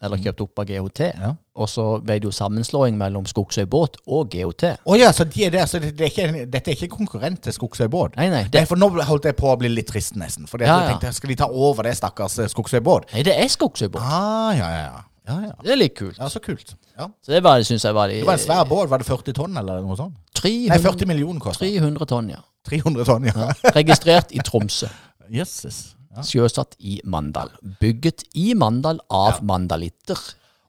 Speaker 3: eller kjøpt opp av GOT.
Speaker 2: Ja.
Speaker 3: Og så ble det jo sammenslåing mellom Skogsøy båt og GOT.
Speaker 2: Å ja, så de er der. Så det, er ikke, dette er ikke konkurrent til Skogsøy
Speaker 3: båt? nei,
Speaker 2: Nei,
Speaker 3: det,
Speaker 2: for nå holdt jeg på å bli litt trist, nesten. For
Speaker 3: Ja,
Speaker 2: jeg
Speaker 3: ja.
Speaker 2: tenkte, skal de ta over det stakkars Skogsøy båt?
Speaker 3: nei, det er Skogsøy båt.
Speaker 2: Ah, ja, ja, ja. ja, ja.
Speaker 3: Det er litt kult.
Speaker 2: Ja, så kult. Ja.
Speaker 3: Så det var, synes jeg var
Speaker 2: Det var en svær båt. Var det 40 tonn, eller noe sånt?
Speaker 3: 300,
Speaker 2: Nei, 40 millioner koster
Speaker 3: 300 tonn, ja.
Speaker 2: 300 tonn, ja.
Speaker 3: Registrert i Tromsø.
Speaker 2: Jesus.
Speaker 3: Sjøsatt i Mandal. Bygget i Mandal av mandalitter.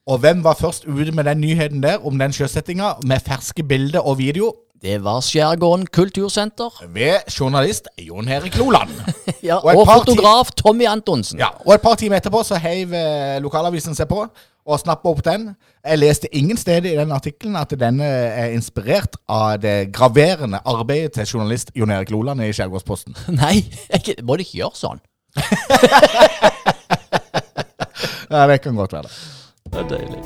Speaker 2: Og hvem var først ute med den nyheten der om den sjøsettinga, med ferske bilder og video?
Speaker 3: Det var Skjærgården kultursenter.
Speaker 2: Ved journalist Jon Erik Loland.
Speaker 3: Ja,
Speaker 2: Og
Speaker 3: og fotograf Tommy Antonsen.
Speaker 2: Ja, og et par timer etterpå så heiv eh, lokalavisen seg på og snappa opp den. Jeg leste ingen steder i den artikkelen at denne er inspirert av det graverende arbeidet til journalist Jon Erik Loland i Skjærgårdsposten.
Speaker 3: Nei, jeg må det ikke gjøre sånn.
Speaker 2: Ja, det kan godt være det.
Speaker 3: Det er deilig.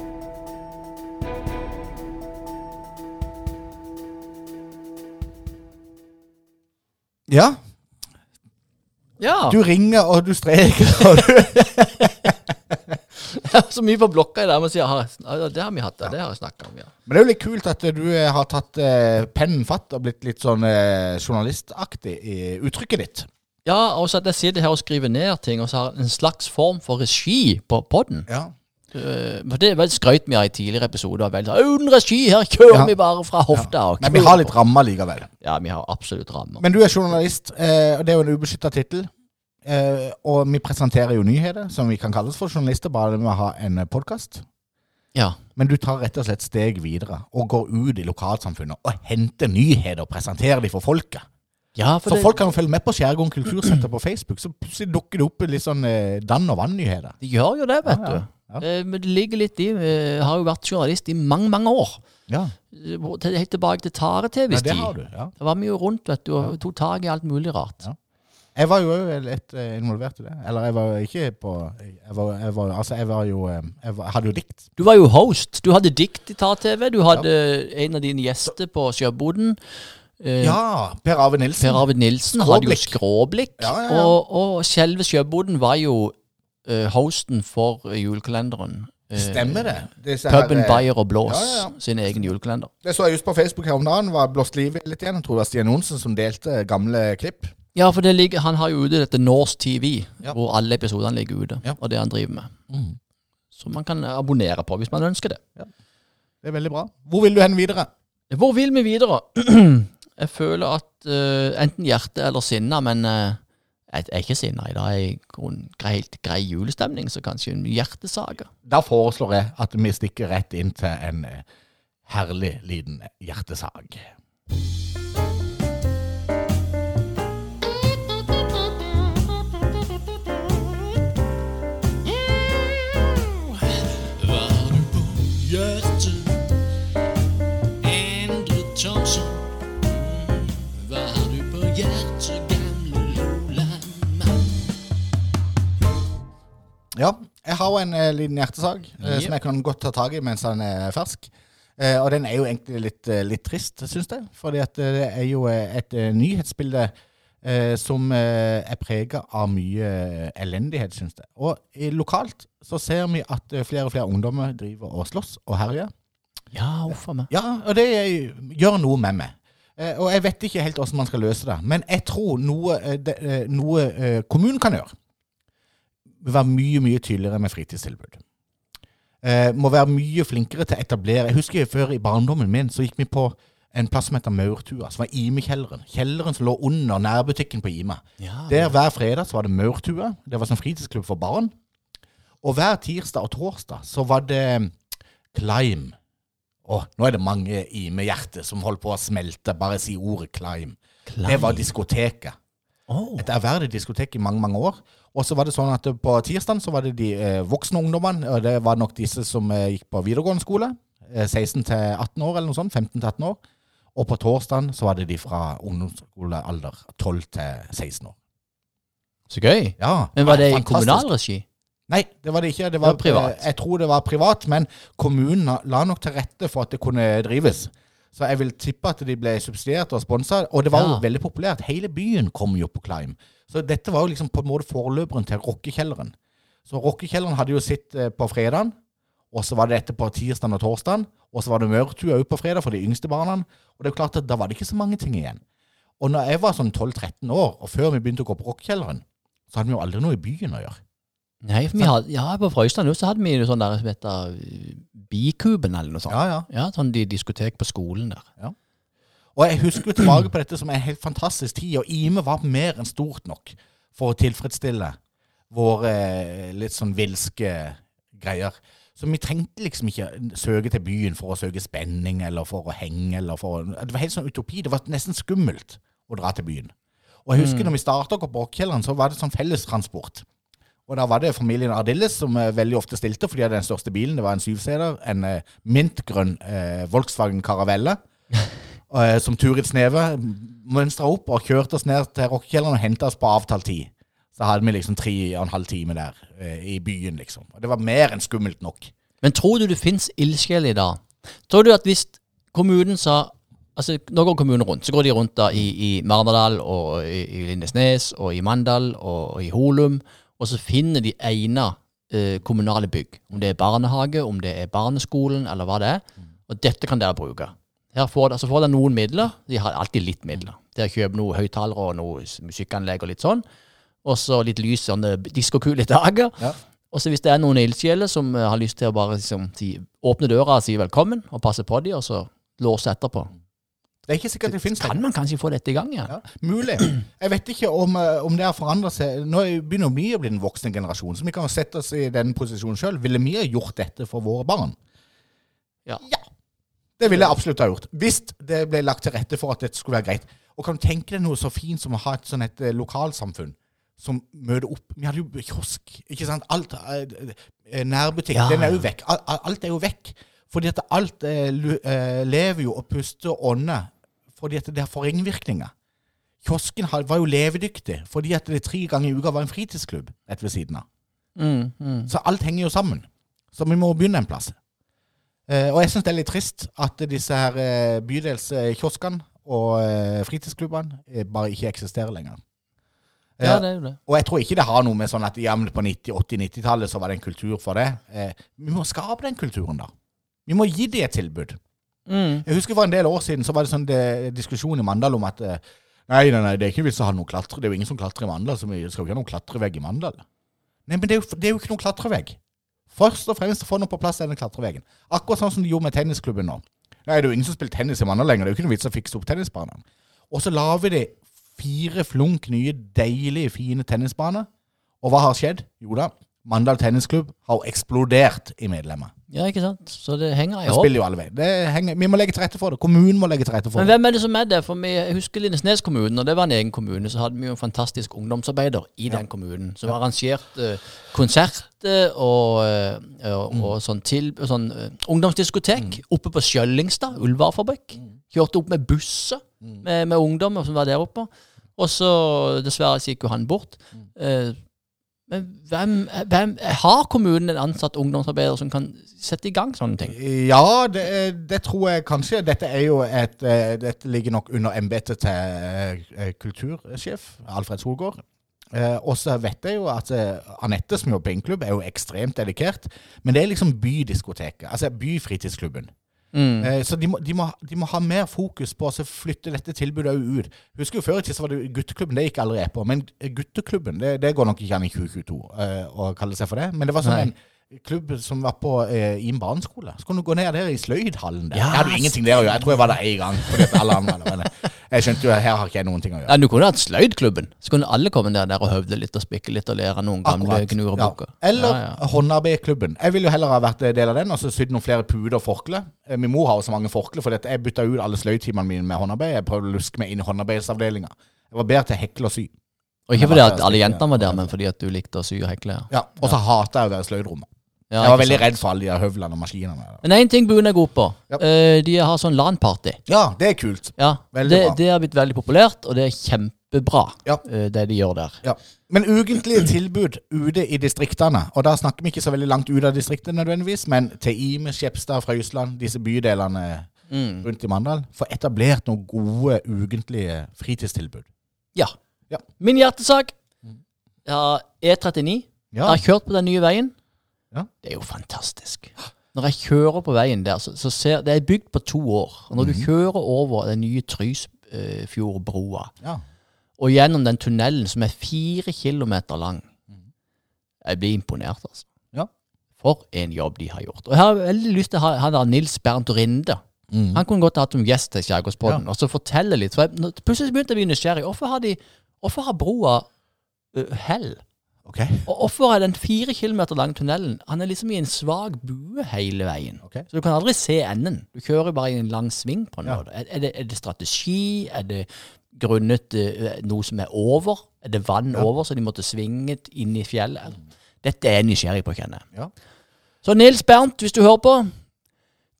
Speaker 2: Ja,
Speaker 3: Ja.
Speaker 2: du ringer og du streker og du
Speaker 3: så mye på blokka i dag. Men sier, har jeg, ja, det har vi hatt, det, det har jeg snakka om, ja.
Speaker 2: Men det er jo litt kult at du har tatt eh, pennen fatt og blitt litt sånn eh, journalistaktig i uttrykket ditt.
Speaker 3: Ja, og så at jeg sitter her og skriver ned ting, og så har jeg en slags form for regi på podden.
Speaker 2: Ja.
Speaker 3: Uh, for det vel skrøt vi av i tidligere episoder. Vel, Uten regi, her kjører
Speaker 2: Ja.
Speaker 3: vi bare fra hofta. og
Speaker 2: Men vi har litt rammer likevel.
Speaker 3: Ja, vi har absolutt rammer.
Speaker 2: Men du er journalist, eh, og det er jo en ubeskytta tittel. Eh, og vi presenterer jo nyheter, som vi kan kalles for journalister, bare med å ha en podkast.
Speaker 3: Ja.
Speaker 2: Men du tar rett og slett steg videre og går ut i lokalsamfunnet og henter nyheter og presenterer dem for folket.
Speaker 3: Ja, for
Speaker 2: Så
Speaker 3: det,
Speaker 2: folk kan følge med på Skjærgården kultursenter på Facebook, så plutselig dukker det opp litt sånn eh, dann og vann-nyheter.
Speaker 3: de gjør jo det, vet
Speaker 2: Ja, ja,
Speaker 3: du. Eh, men det ligger litt i Jeg har jo vært journalist i mange, mange år.
Speaker 2: Ja,
Speaker 3: Eh, hvor- til- Helt tilbake til
Speaker 2: ja
Speaker 3: Tare-TVs
Speaker 2: det
Speaker 3: tid.
Speaker 2: har du. ja.
Speaker 3: Da var vi jo rundt vet du, og tok tak i alt mulig rart.
Speaker 2: Ja. Jeg var jo òg litt eh, involvert i det. Eller jeg var jo ikke på Jeg var, jeg var, altså, jeg var jo eh, Jeg var, hadde jo dikt.
Speaker 3: Du var jo host. Du hadde dikt i Tar-TV. Du hadde en av dine gjester på Sjøboden. Eh,
Speaker 2: Ja! Per Arvid Nilsen.
Speaker 3: Per Arvid Nilsen hadde jo
Speaker 2: Skråblikk. Ja, ja, ja.
Speaker 3: Og, og selve Sjøboden var jo eh, hosten for julekalenderen. Eh,
Speaker 2: Stemmer det? Disse
Speaker 3: Puben
Speaker 2: eh,
Speaker 3: Bayer og Blås sin egen julekalender.
Speaker 2: Det så jeg just på Facebook her om dagen. Var blåst liv i litt igjen. Jeg tror det var Stian Johnsen som delte gamle klipp.
Speaker 3: Ja, for det ligger, han har jo ute dette Norse TV, hvor alle episodene ligger ute. Og det han driver med. Som man kan abonnere på hvis man ønsker det.
Speaker 2: Det er veldig bra. Hvor vil du hen videre?
Speaker 3: Hvor vil vi videre? jeg føler at uh, enten hjerte eller sinne, men uh, jeg er ikke sinna i dag. Jeg grei, helt grei julestemning, så kanskje en hjertesage.
Speaker 2: Da foreslår jeg at vi stikker rett inn til en eh, herlig liten hjertesag. Ja, jeg har jo en eh, liten hjertesag eh, som jeg kan godt ta tak i mens den er fersk. Eh, og den er jo egentlig litt, eh, litt trist, syns jeg. Fordi at eh, det er jo eh, et eh, nyhetsbilde eh, som eh, er prega av mye eh, elendighet, syns jeg. Og i, lokalt så ser vi at eh, flere og flere ungdommer driver og slåss og herjer.
Speaker 3: Ja, uff a meg.
Speaker 2: Ja, og det eh, gjør noe med meg. Eh, og jeg vet ikke helt hvordan man skal løse det. Men jeg tror noe, eh, det, eh, noe eh, kommunen kan gjøre, vil være mye, mye tydeligere med fritidstilbud. Eh, må være mye flinkere til å etablere Jeg husker før i barndommen min så gikk vi på en plass som heter Maurtua, som var Ime-kjelleren. Kjelleren som lå under nærbutikken på Ime.
Speaker 3: Ja,
Speaker 2: Der hver fredag så var det Maurtua. Det var sånn fritidsklubb for barn. Og hver tirsdag og torsdag så var det Climb. Å, nå er det mange Ime-hjerter som holder på å smelte. Bare si ordet Climb. Det var diskoteket.
Speaker 3: Åh.
Speaker 2: Et ærverdig diskotek i mange, mange år. Og så var det sånn at på tirsdagen så var det de eh, voksne ungdommene, og det var nok disse som eh, gikk på videregående skole. Eh, 16 til 18 år eller noe sånt. 15 til 18 år. Og på torsdagen så var det de fra ungdomsskolealder 12 til 16 år.
Speaker 3: Så gøy.
Speaker 2: Ja,
Speaker 3: Men var det i
Speaker 2: fantastisk.
Speaker 3: kommunal regi?
Speaker 2: Nei, det var det ikke. Det
Speaker 3: Det
Speaker 2: var,
Speaker 3: var privat.
Speaker 2: eh, Jeg tror det var privat, men kommunen la nok til rette for at det kunne drives. Så jeg vil tippe at de ble subsidiert og sponsa, og det var jo
Speaker 3: Ja.
Speaker 2: veldig populært. Hele byen kom jo på Climb. Så dette var jo liksom på en måte forløperen til rockekjelleren. Så rockekjelleren hadde jo sitt eh, på fredagen, og så var det dette på tirsdag og torsdag. og så var det mørtua òg på fredag for de yngste barna. Og det er klart at da var det ikke så mange ting igjen. Og når jeg var sånn 12-13 år, og før vi begynte å gå på rockekjelleren, så hadde vi jo aldri noe i byen å gjøre.
Speaker 3: Nei, for vi hadde, ja, på Frøystand jo, så hadde vi noe sånn der som heter uh, Bikuben eller noe sånt.
Speaker 2: Ja, ja.
Speaker 3: Ja, sånn de diskotek på skolen der.
Speaker 2: Og jeg husker jo tilbake på dette som en helt fantastisk tid, og Ime var mer enn stort nok for å tilfredsstille våre eh, litt sånn vilske greier. Så vi trengte liksom ikke søke til byen for å søke spenning, eller for å henge, eller for Det var helt sånn utopi. Det var nesten skummelt å dra til byen. Og jeg husker når vi starta på Brokkjelleren, så var det sånn fellestransport. Og da var det familien Ardilles som eh, veldig ofte stilte, for de hadde den største bilen. Det var en syvseter, en eh, mintgrønn eh, Volkswagen Caravelle. eh, som Turid Sneve mønstra opp og kjørte oss ned til rockekjelleren og henta oss på avtalt tid. Så hadde vi liksom tre og en halv time der eh, i byen, liksom. Og det var mer enn skummelt nok.
Speaker 3: Men tror du det fins ildsjeler i dag? Tror du at hvis kommunen sa Altså, Nå går kommunen rundt. Så går de rundt da i, i Marnardal og i, i Lindesnes og i Mandal og, i Holum, og så finner de egna eh, kommunale bygg. Om det er barnehage, om det er barneskolen, eller hva det er. Og dette kan dere bruke. Her får, så får dere noen midler. De har alltid litt midler. Dere kjøper noen høyttalere og noe musikkanlegg og litt sånn. Og så litt lys, sånne diskokule dager.
Speaker 2: Ja.
Speaker 3: Og så hvis det er noen ildsjeler som eh, har lyst til å bare liksom, si, åpne døra og si velkommen, og passe på dem, og så låse etterpå,
Speaker 2: Det er ikke sikkert det finnes
Speaker 3: kan man kanskje få dette i gang igjen.
Speaker 2: Ja, mulig. Jeg vet ikke om, eh, om det har forandret seg. Nå begynner vi å bli den voksne generasjonen, så vi kan sette oss i den posisjonen sjøl. Ville vi ha gjort dette for våre barn?
Speaker 3: Ja.
Speaker 2: Det ville jeg absolutt ha gjort. Hvis det ble lagt til rette for at dette skulle være greit. Og kan du tenke deg noe så fint som å ha et sånn et eh, lokalsamfunn som møter opp Vi hadde jo kiosk, ikke sant. Alt eh, Nærbutikk.
Speaker 3: Ja.
Speaker 2: Den er jo vekk. Al- al- Alt er jo vekk. Fordi at alt lever jo og puster og ånder fordi at det har forringvirkninger. Kiosken var jo levedyktig fordi at det tre ganger i uka var en fritidsklubb rett ved siden av.
Speaker 3: Mm, mm.
Speaker 2: Så alt henger jo sammen. Så vi må begynne en plass. Eh, og jeg syns det er litt trist at disse her eh, bydelskioskene og eh, fritidsklubbene eh, bare ikke eksisterer lenger.
Speaker 3: Ja, det er jo det.
Speaker 2: og jeg tror ikke det har noe med sånn at jevnt på 90-, 80-, 90-tallet så var det en kultur for det. Vi må skape den kulturen, da. Vi må gi dem et tilbud.
Speaker 3: Mm.
Speaker 2: Jeg husker For en del år siden så var det sånn det, diskusjon i Mandal om at eh, nei, nei, nei, det er ikke vits å ha noen klatre. Det er jo ingen som klatrer i Mandal, så vi skal jo ikke ha noen klatrevegg i Mandal. Nei, men det er jo, det er jo ikke noen klatrevegg. Først og fremst få noe på plass denne klatreveggen. Akkurat sånn som de gjorde med tennisklubben nå. Nei, det er jo ingen som spiller tennis i Mandal lenger. Det er jo ikke noen vits å fikse opp tennisbanene. Og så lager de fire flunk nye, deilige, fine tennisbaner. Og hva har skjedd? Jo da, Mandal Tennisklubb har eksplodert i medlemmer.
Speaker 3: Ja, ikke sant? Så det henger i
Speaker 2: Det spiller jo alle veier. Vi må legge til rette for det. Kommunen må legge til rette for
Speaker 3: Men
Speaker 2: det.
Speaker 3: hvem er det som er det? For vi, husker Lindesnes kommune, og det var en egen kommune, så hadde vi jo en fantastisk ungdomsarbeider i den kommunen, som arrangerte konsert konserter og, eh, og,
Speaker 2: Mm.
Speaker 3: og sånn, til, sånn eh, ungdomsdiskotek oppe på Skjøllingstad, Ullvarefabrikk.
Speaker 2: Mm.
Speaker 3: Kjørte opp med busser med, med ungdommer som var der oppe. Og så dessverre så gikk jo han bort.
Speaker 2: Mm.
Speaker 3: Eh, men hvem, hvem Har kommunen en ansatt ungdomsarbeider som kan sette i gang sånne ting?
Speaker 2: Ja, det, det tror jeg kanskje. Dette et eh, Dette ligger nok under embetet til eh, kultursjef Alfred Solgård. Eh, og så vet jeg jo at eh, Anette, som jobber på Innklubb, er jo ekstremt dedikert. Men det er liksom bydiskoteket. Altså byfritidsklubben.
Speaker 3: Mm.
Speaker 2: Eh, så de må, de, må, de må ha mer fokus på å flytte dette tilbudet ut. Husker jo Før i tida så var det gutteklubben, det gikk jeg på. Men gutteklubben, det, det går nok ikke an i 2022 eh, å kalle seg for det. Men det var sånn
Speaker 3: Nei.
Speaker 2: en klubb som var på eh, en barneskole. Så kunne du gå ned der i sløydhallen der.
Speaker 3: Ja,
Speaker 2: jeg hadde jo ingenting der å gjøre. Jeg tror jeg var der én gang. Andre, men jeg skjønte jo her har ikke jeg noen ting å gjøre.
Speaker 3: Ja, Du kunne hatt sløydklubben. Så kunne alle komme ned der og høvde litt og spikke litt og lære noen gamle
Speaker 2: Akkurat.
Speaker 3: gnurebøker.
Speaker 2: Ja. Eller
Speaker 3: Ja, ja.
Speaker 2: håndarbeidklubben. Jeg ville jo heller ha vært del av den og så sydd noen flere puter og forkle. Eh, Min mor har jo så mange forkle, for jeg bytta ut alle sløydtimene mine med håndarbeid. Jeg prøvde å luske meg inn i håndarbeidsavdelinga. Jeg var bedre til å hekle og sy.
Speaker 3: Og ikke fordi at alle jentene var der, men fordi at du likte å sy og hekle.
Speaker 2: Ja, Og så hater jeg å være i sløydrommet.
Speaker 3: Ja,
Speaker 2: jeg var veldig
Speaker 3: sant?
Speaker 2: redd for alle de høvlene og maskinene.
Speaker 3: Men én ting Buen er god på.
Speaker 2: Ja.
Speaker 3: Eh, de har sånn LAN-party.
Speaker 2: Ja, det er kult.
Speaker 3: Ja,
Speaker 2: Veldig
Speaker 3: det,
Speaker 2: bra.
Speaker 3: det har blitt veldig populært, og det er kjempebra,
Speaker 2: Ja.
Speaker 3: eh, det de gjør der.
Speaker 2: Ja. Men ukentlige tilbud ute i distriktene, og da snakker vi ikke så veldig langt ut av distriktet nødvendigvis, men til Ime, Skjepstad, Frøysland, disse bydelene
Speaker 3: Mm.
Speaker 2: rundt i Mandal, får etablert noen gode ukentlige fritidstilbud.
Speaker 3: Ja.
Speaker 2: Ja.
Speaker 3: Min hjertesak er E39.
Speaker 2: Ja,
Speaker 3: Jeg har kjørt på den nye veien.
Speaker 2: Ja.
Speaker 3: Det er jo fantastisk. Når jeg kjører på veien der, så, så ser Det er bygd på to år. Og når
Speaker 2: Mhm.
Speaker 3: du kjører over den nye Trysfjordbrua
Speaker 2: ja.
Speaker 3: og gjennom den tunnelen som er fire kilometer lang Jeg blir imponert, altså.
Speaker 2: Ja.
Speaker 3: For en jobb de har gjort. Og jeg har veldig lyst til å ha han der Nils Bernt Rinde.
Speaker 2: Mm.
Speaker 3: Han kunne godt hatt som gjest til Skjærgårdspodden og så fortelle litt. For jeg, plutselig begynte jeg å bli nysgjerrig. Hvorfor har, de, hvorfor har broa uh, hell?
Speaker 2: Ok.
Speaker 3: Og hvorfor er den fire kilometer lange tunnelen Han er liksom i en svak bue hele veien.
Speaker 2: Okay.
Speaker 3: Så du kan aldri se enden. Du kjører bare i en lang sving på en
Speaker 2: Ja.
Speaker 3: måte. Er, det, er det strategi? Er det grunnet ø, noe som er over? Er det vann
Speaker 2: Ja.
Speaker 3: over, så de måtte svinge inn i fjellet? Dette er jeg nysgjerrig på, kjenner jeg.
Speaker 2: Ja.
Speaker 3: Så Nils Bernt, hvis du hører på,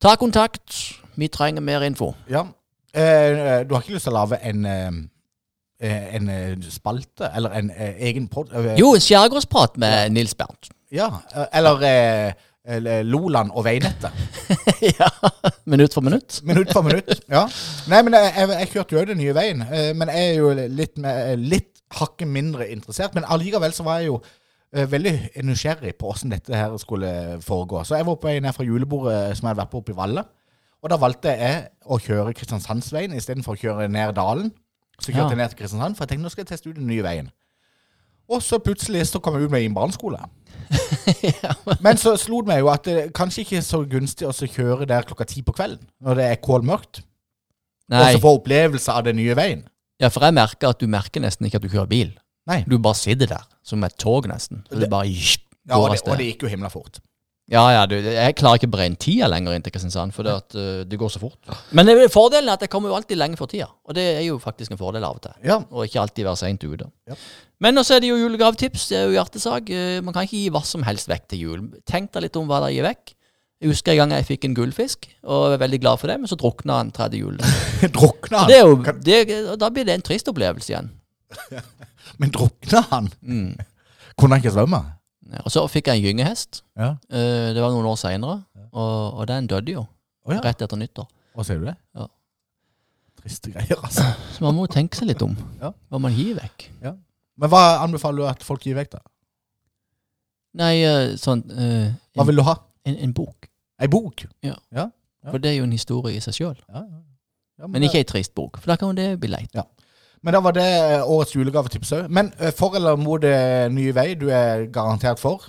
Speaker 3: ta kontakt. Vi trenger mer info.
Speaker 2: Ja. Eh, du har ikke lyst til å lage en, eh, eh, en eh, spalte, eller en eh, egen pod... eh,
Speaker 3: Jo, en skjærgårdsprat med Nils Bernt.
Speaker 2: Ja, eh, eller eh, Loland og veinettet.
Speaker 3: ja, Minutt for minutt.
Speaker 2: Minutt for minutt. Ja. Nei, men jeg, jeg, jeg kjørte jo den nye veien, eh, men jeg er jo litt, med, litt hakket mindre interessert. Men allikevel så var jeg jo eh, veldig nysgjerrig på hvordan dette her skulle foregå. Så jeg var på vei ned fra julebordet som jeg hadde vært på oppe i Valle. Og da valgte jeg å kjøre Kristiansandsveien istedenfor å kjøre ned dalen. Så kjørte
Speaker 3: Ja.
Speaker 2: jeg ned til Kristiansand, for jeg tenkte nå skal jeg teste ut den nye veien. Og så plutselig så kom jeg ut med en barneskole. Men så slo det meg jo at det kanskje ikke er så gunstig å kjøre der klokka ti på kvelden, når det er kålmørkt, og så få opplevelse av den nye veien.
Speaker 3: Ja, for jeg merker at du merker nesten ikke at du kjører bil.
Speaker 2: Nei.
Speaker 3: Du bare sitter der, som et tog nesten. Og det bare går
Speaker 2: Ja, og det, og det gikk jo himla fort.
Speaker 3: Ja, ja, du, jeg klarer ikke å beregne tida lenger inn til Kristiansand, for det, at, uh, det går så fort. Men det, er- fordelen er at jeg kommer jo alltid lenge for tida, og det er jo faktisk en fordel av og til.
Speaker 2: Ja.
Speaker 3: Og ikke alltid være seint ute.
Speaker 2: Ja.
Speaker 3: Men også er det jo julegavetips. Det er jo hjertesak. Eh, Man kan ikke gi hva som helst vekk til jul. Tenk deg litt om hva dere gir vekk. Jeg husker en gang jeg fikk en gullfisk, og er veldig glad for det, men så drukna han tredje jul.
Speaker 2: drukna han?
Speaker 3: det jo, det, da blir det en trist opplevelse igjen.
Speaker 2: Men drukna han?
Speaker 3: Mm.
Speaker 2: Kunne han ikke svømme?
Speaker 3: Ja, Og så fikk jeg en gyngehest.
Speaker 2: Ja.
Speaker 3: Eh, det var noen år seinere, og, og den døde jo
Speaker 2: Å ja.
Speaker 3: rett etter nyttår.
Speaker 2: Hva sier du det?
Speaker 3: Ja.
Speaker 2: Triste greier, altså.
Speaker 3: Så man må jo tenke seg litt om
Speaker 2: Ja.
Speaker 3: hva man gir vekk.
Speaker 2: Men hva anbefaler du at folk gir vekk, da?
Speaker 3: Nei, eh, sånn eh,
Speaker 2: Hva
Speaker 3: en,
Speaker 2: vil du ha?
Speaker 3: en, en bok.
Speaker 2: Ei bok? Ja.
Speaker 3: For det er jo en historie i seg sjøl.
Speaker 2: Ja, ja. Ja,
Speaker 3: Men ikke ei trist bok, for da kan jo det bli leit.
Speaker 2: Men da var det eh, årets julegavetips òg. Men eh, for eller mot eh, Nye Vei, du er garantert for?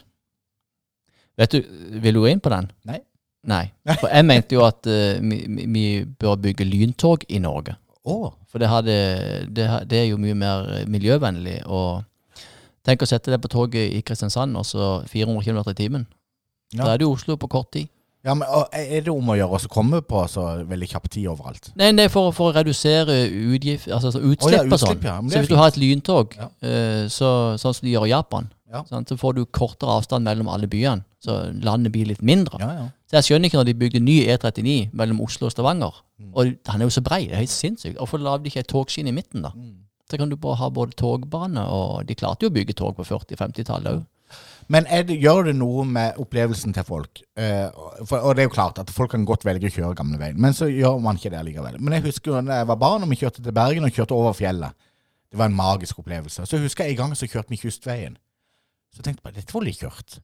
Speaker 3: Vet du, Vil du gå inn på den?
Speaker 2: Nei.
Speaker 3: Nei. For jeg mente jo at uh, vi, vi- bør bygge lyntog i Norge.
Speaker 2: Oh.
Speaker 3: For det, hadde, det, det er jo mye mer miljøvennlig. Og tenk å sette deg på toget i Kristiansand, og så 400 km i timen.
Speaker 2: Ja.
Speaker 3: Da er du i Oslo på kort tid.
Speaker 2: Ja, men Er det om å gjøre å komme på så veldig kjapp tid overalt?
Speaker 3: Nei, det er for, for å redusere utgift, altså, altså utslipp,
Speaker 2: oh, ja,
Speaker 3: og sånn.
Speaker 2: ja.
Speaker 3: Så
Speaker 2: hvis
Speaker 3: hvis du har et lyntog,
Speaker 2: Ja.
Speaker 3: eh, så, sånn som de gjør i Japan,
Speaker 2: Ja.
Speaker 3: sant, så får du kortere avstand mellom alle byene. Så landet blir litt mindre.
Speaker 2: Ja, ja.
Speaker 3: Så jeg skjønner ikke når de bygde ny E39 mellom Oslo og Stavanger.
Speaker 2: Mm.
Speaker 3: Og den er jo så brei, det er helt sinnssykt. Hvorfor lagde de ikke et togskinne i midten, da?
Speaker 2: Mm.
Speaker 3: Så kan du bare ha både togbane, og de klarte jo å bygge tog på 40-50-tallet òg.
Speaker 2: Men det, gjør det noe med opplevelsen til folk? Uh, for, og det er jo klart at folk kan godt velge å kjøre gamleveien, men så gjør man ikke det likevel. Men jeg husker da jeg var barn og vi kjørte til Bergen og kjørte over fjellet. Det var en magisk opplevelse. Så jeg husker jeg en gang så kjørte vi kystveien. Så tenkte jeg bare, dette var litt kjørt.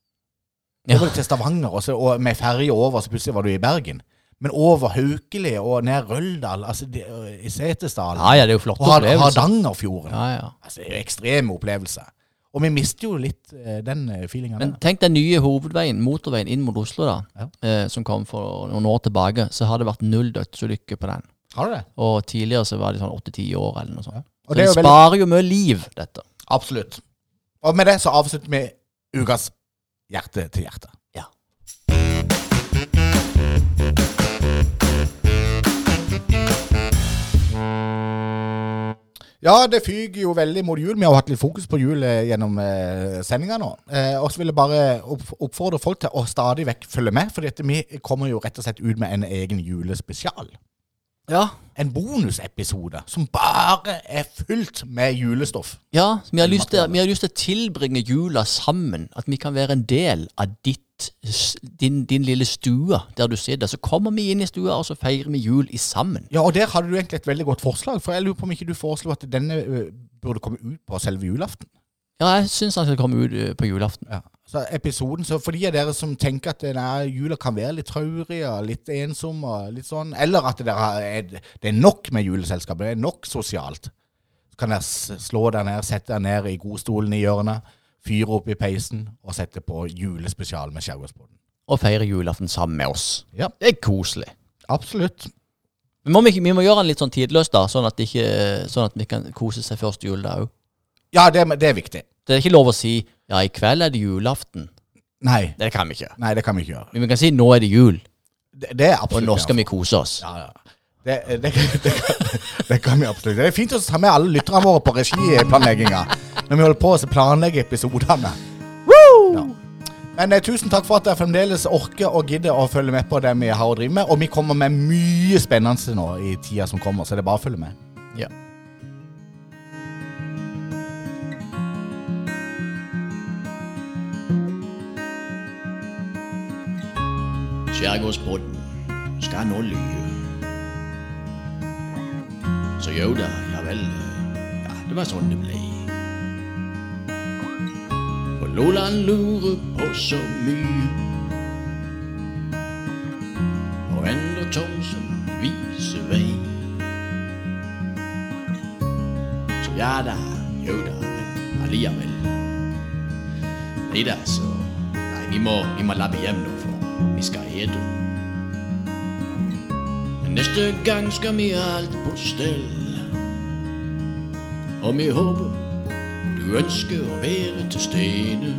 Speaker 3: Ja.
Speaker 2: Over til Stavanger, og, så, og med ferje over, så plutselig var du i Bergen. Men over Haukeli og ned Røldal, altså de, i Setesdal,
Speaker 3: Ja, ja, det er jo flotte
Speaker 2: og Har-
Speaker 3: opplevelser.
Speaker 2: Hardangerfjorden.
Speaker 3: Ja, ja.
Speaker 2: Altså, det er jo ekstreme opplevelser. Og vi mister jo litt eh, den feelinga. feelingen
Speaker 3: Men tenk den nye hovedveien, motorveien inn mot Oslo, da,
Speaker 2: Ja.
Speaker 3: eh, som kom for noen år tilbake. Så har det vært null dødsulykker på den.
Speaker 2: Har du det?
Speaker 3: Og tidligere så var det sånn åtte-ti år eller noe sånt.
Speaker 2: Og
Speaker 3: Så
Speaker 2: det veldig,
Speaker 3: sparer jo mye liv, dette.
Speaker 2: absolutt. Og med det så avslutter vi ukas Hjerte til hjerte.
Speaker 3: Ja.
Speaker 2: Ja, det fyker jo veldig mot jul. Vi har hatt litt fokus på jul eh, gjennom eh, sendinga nå. Eh, og så vil jeg bare oppfordre folk til å stadig vekk følge med, for vi kommer jo rett og slett ut med en egen julespesial.
Speaker 3: Ja.
Speaker 2: En bonusepisode som bare er fylt med julestoff.
Speaker 3: Ja, vi har, lyst til, vi har lyst til å tilbringe jula sammen. At vi kan være en del av ditt, din, din lille stue der du sitter. Så kommer vi inn i stua, og så feirer vi jul i sammen.
Speaker 2: Ja, og der hadde du egentlig et veldig godt forslag. For jeg lurer på om ikke du foreslo at denne burde komme ut på selve julaften.
Speaker 3: Ja, jeg syns han skal komme ut på julaften.
Speaker 2: Ja. Så episoden, så for de av dere som tenker at denne jula kan være litt traurig og litt ensom og litt sånn, eller at har- er, det er nok med juleselskap, det er nok sosialt, så kan dere slå dere ned, sette dere ned i godstolen i hjørnet, fyre opp i peisen og sette på julespesial med Skjærgårdsbåten.
Speaker 3: Og feire julaften sammen med oss.
Speaker 2: Ja,
Speaker 3: Det er koselig.
Speaker 2: absolutt.
Speaker 3: Men må vi, vi må gjøre den litt sånn tidløs, da, sånn at, ikke, sånn at vi kan kose seg første da òg.
Speaker 2: Ja, det, det er viktig.
Speaker 3: Det er ikke lov å si ja, i kveld er det julaften.
Speaker 2: Nei,
Speaker 3: Det kan vi ikke.
Speaker 2: nei, det kan vi ikke gjøre.
Speaker 3: Men vi kan si nå er det jul,
Speaker 2: Det, det er
Speaker 3: og nå skal vi kose oss.
Speaker 2: Ja, ja. Det, det, det, det, kan, det kan vi absolutt. Det er fint å ta med alle lytterne våre på regiplanlegginga når vi holder på å planlegge episodene. Ja. Men eh, tusen takk for at dere fremdeles orker og gidder å følge med på det vi har å drive med. Og vi kommer med mye spennende nå i tida som kommer, så det er bare å følge med.
Speaker 3: Ja.
Speaker 1: Skjærgårdspodden skal nå lye. Så jo da, ja vel. Ja, det var sånn det ble. For Loland lurer på så mye. Og Endre Thomsen viser vei. Så ja da, jo da, men alliavel. Nei da, så Nei, vi må, vi må labbe hjem nå, for vi skal ete. Neste gang skal vi ha alt på stell. Og vi håper du ønsker å være til stede.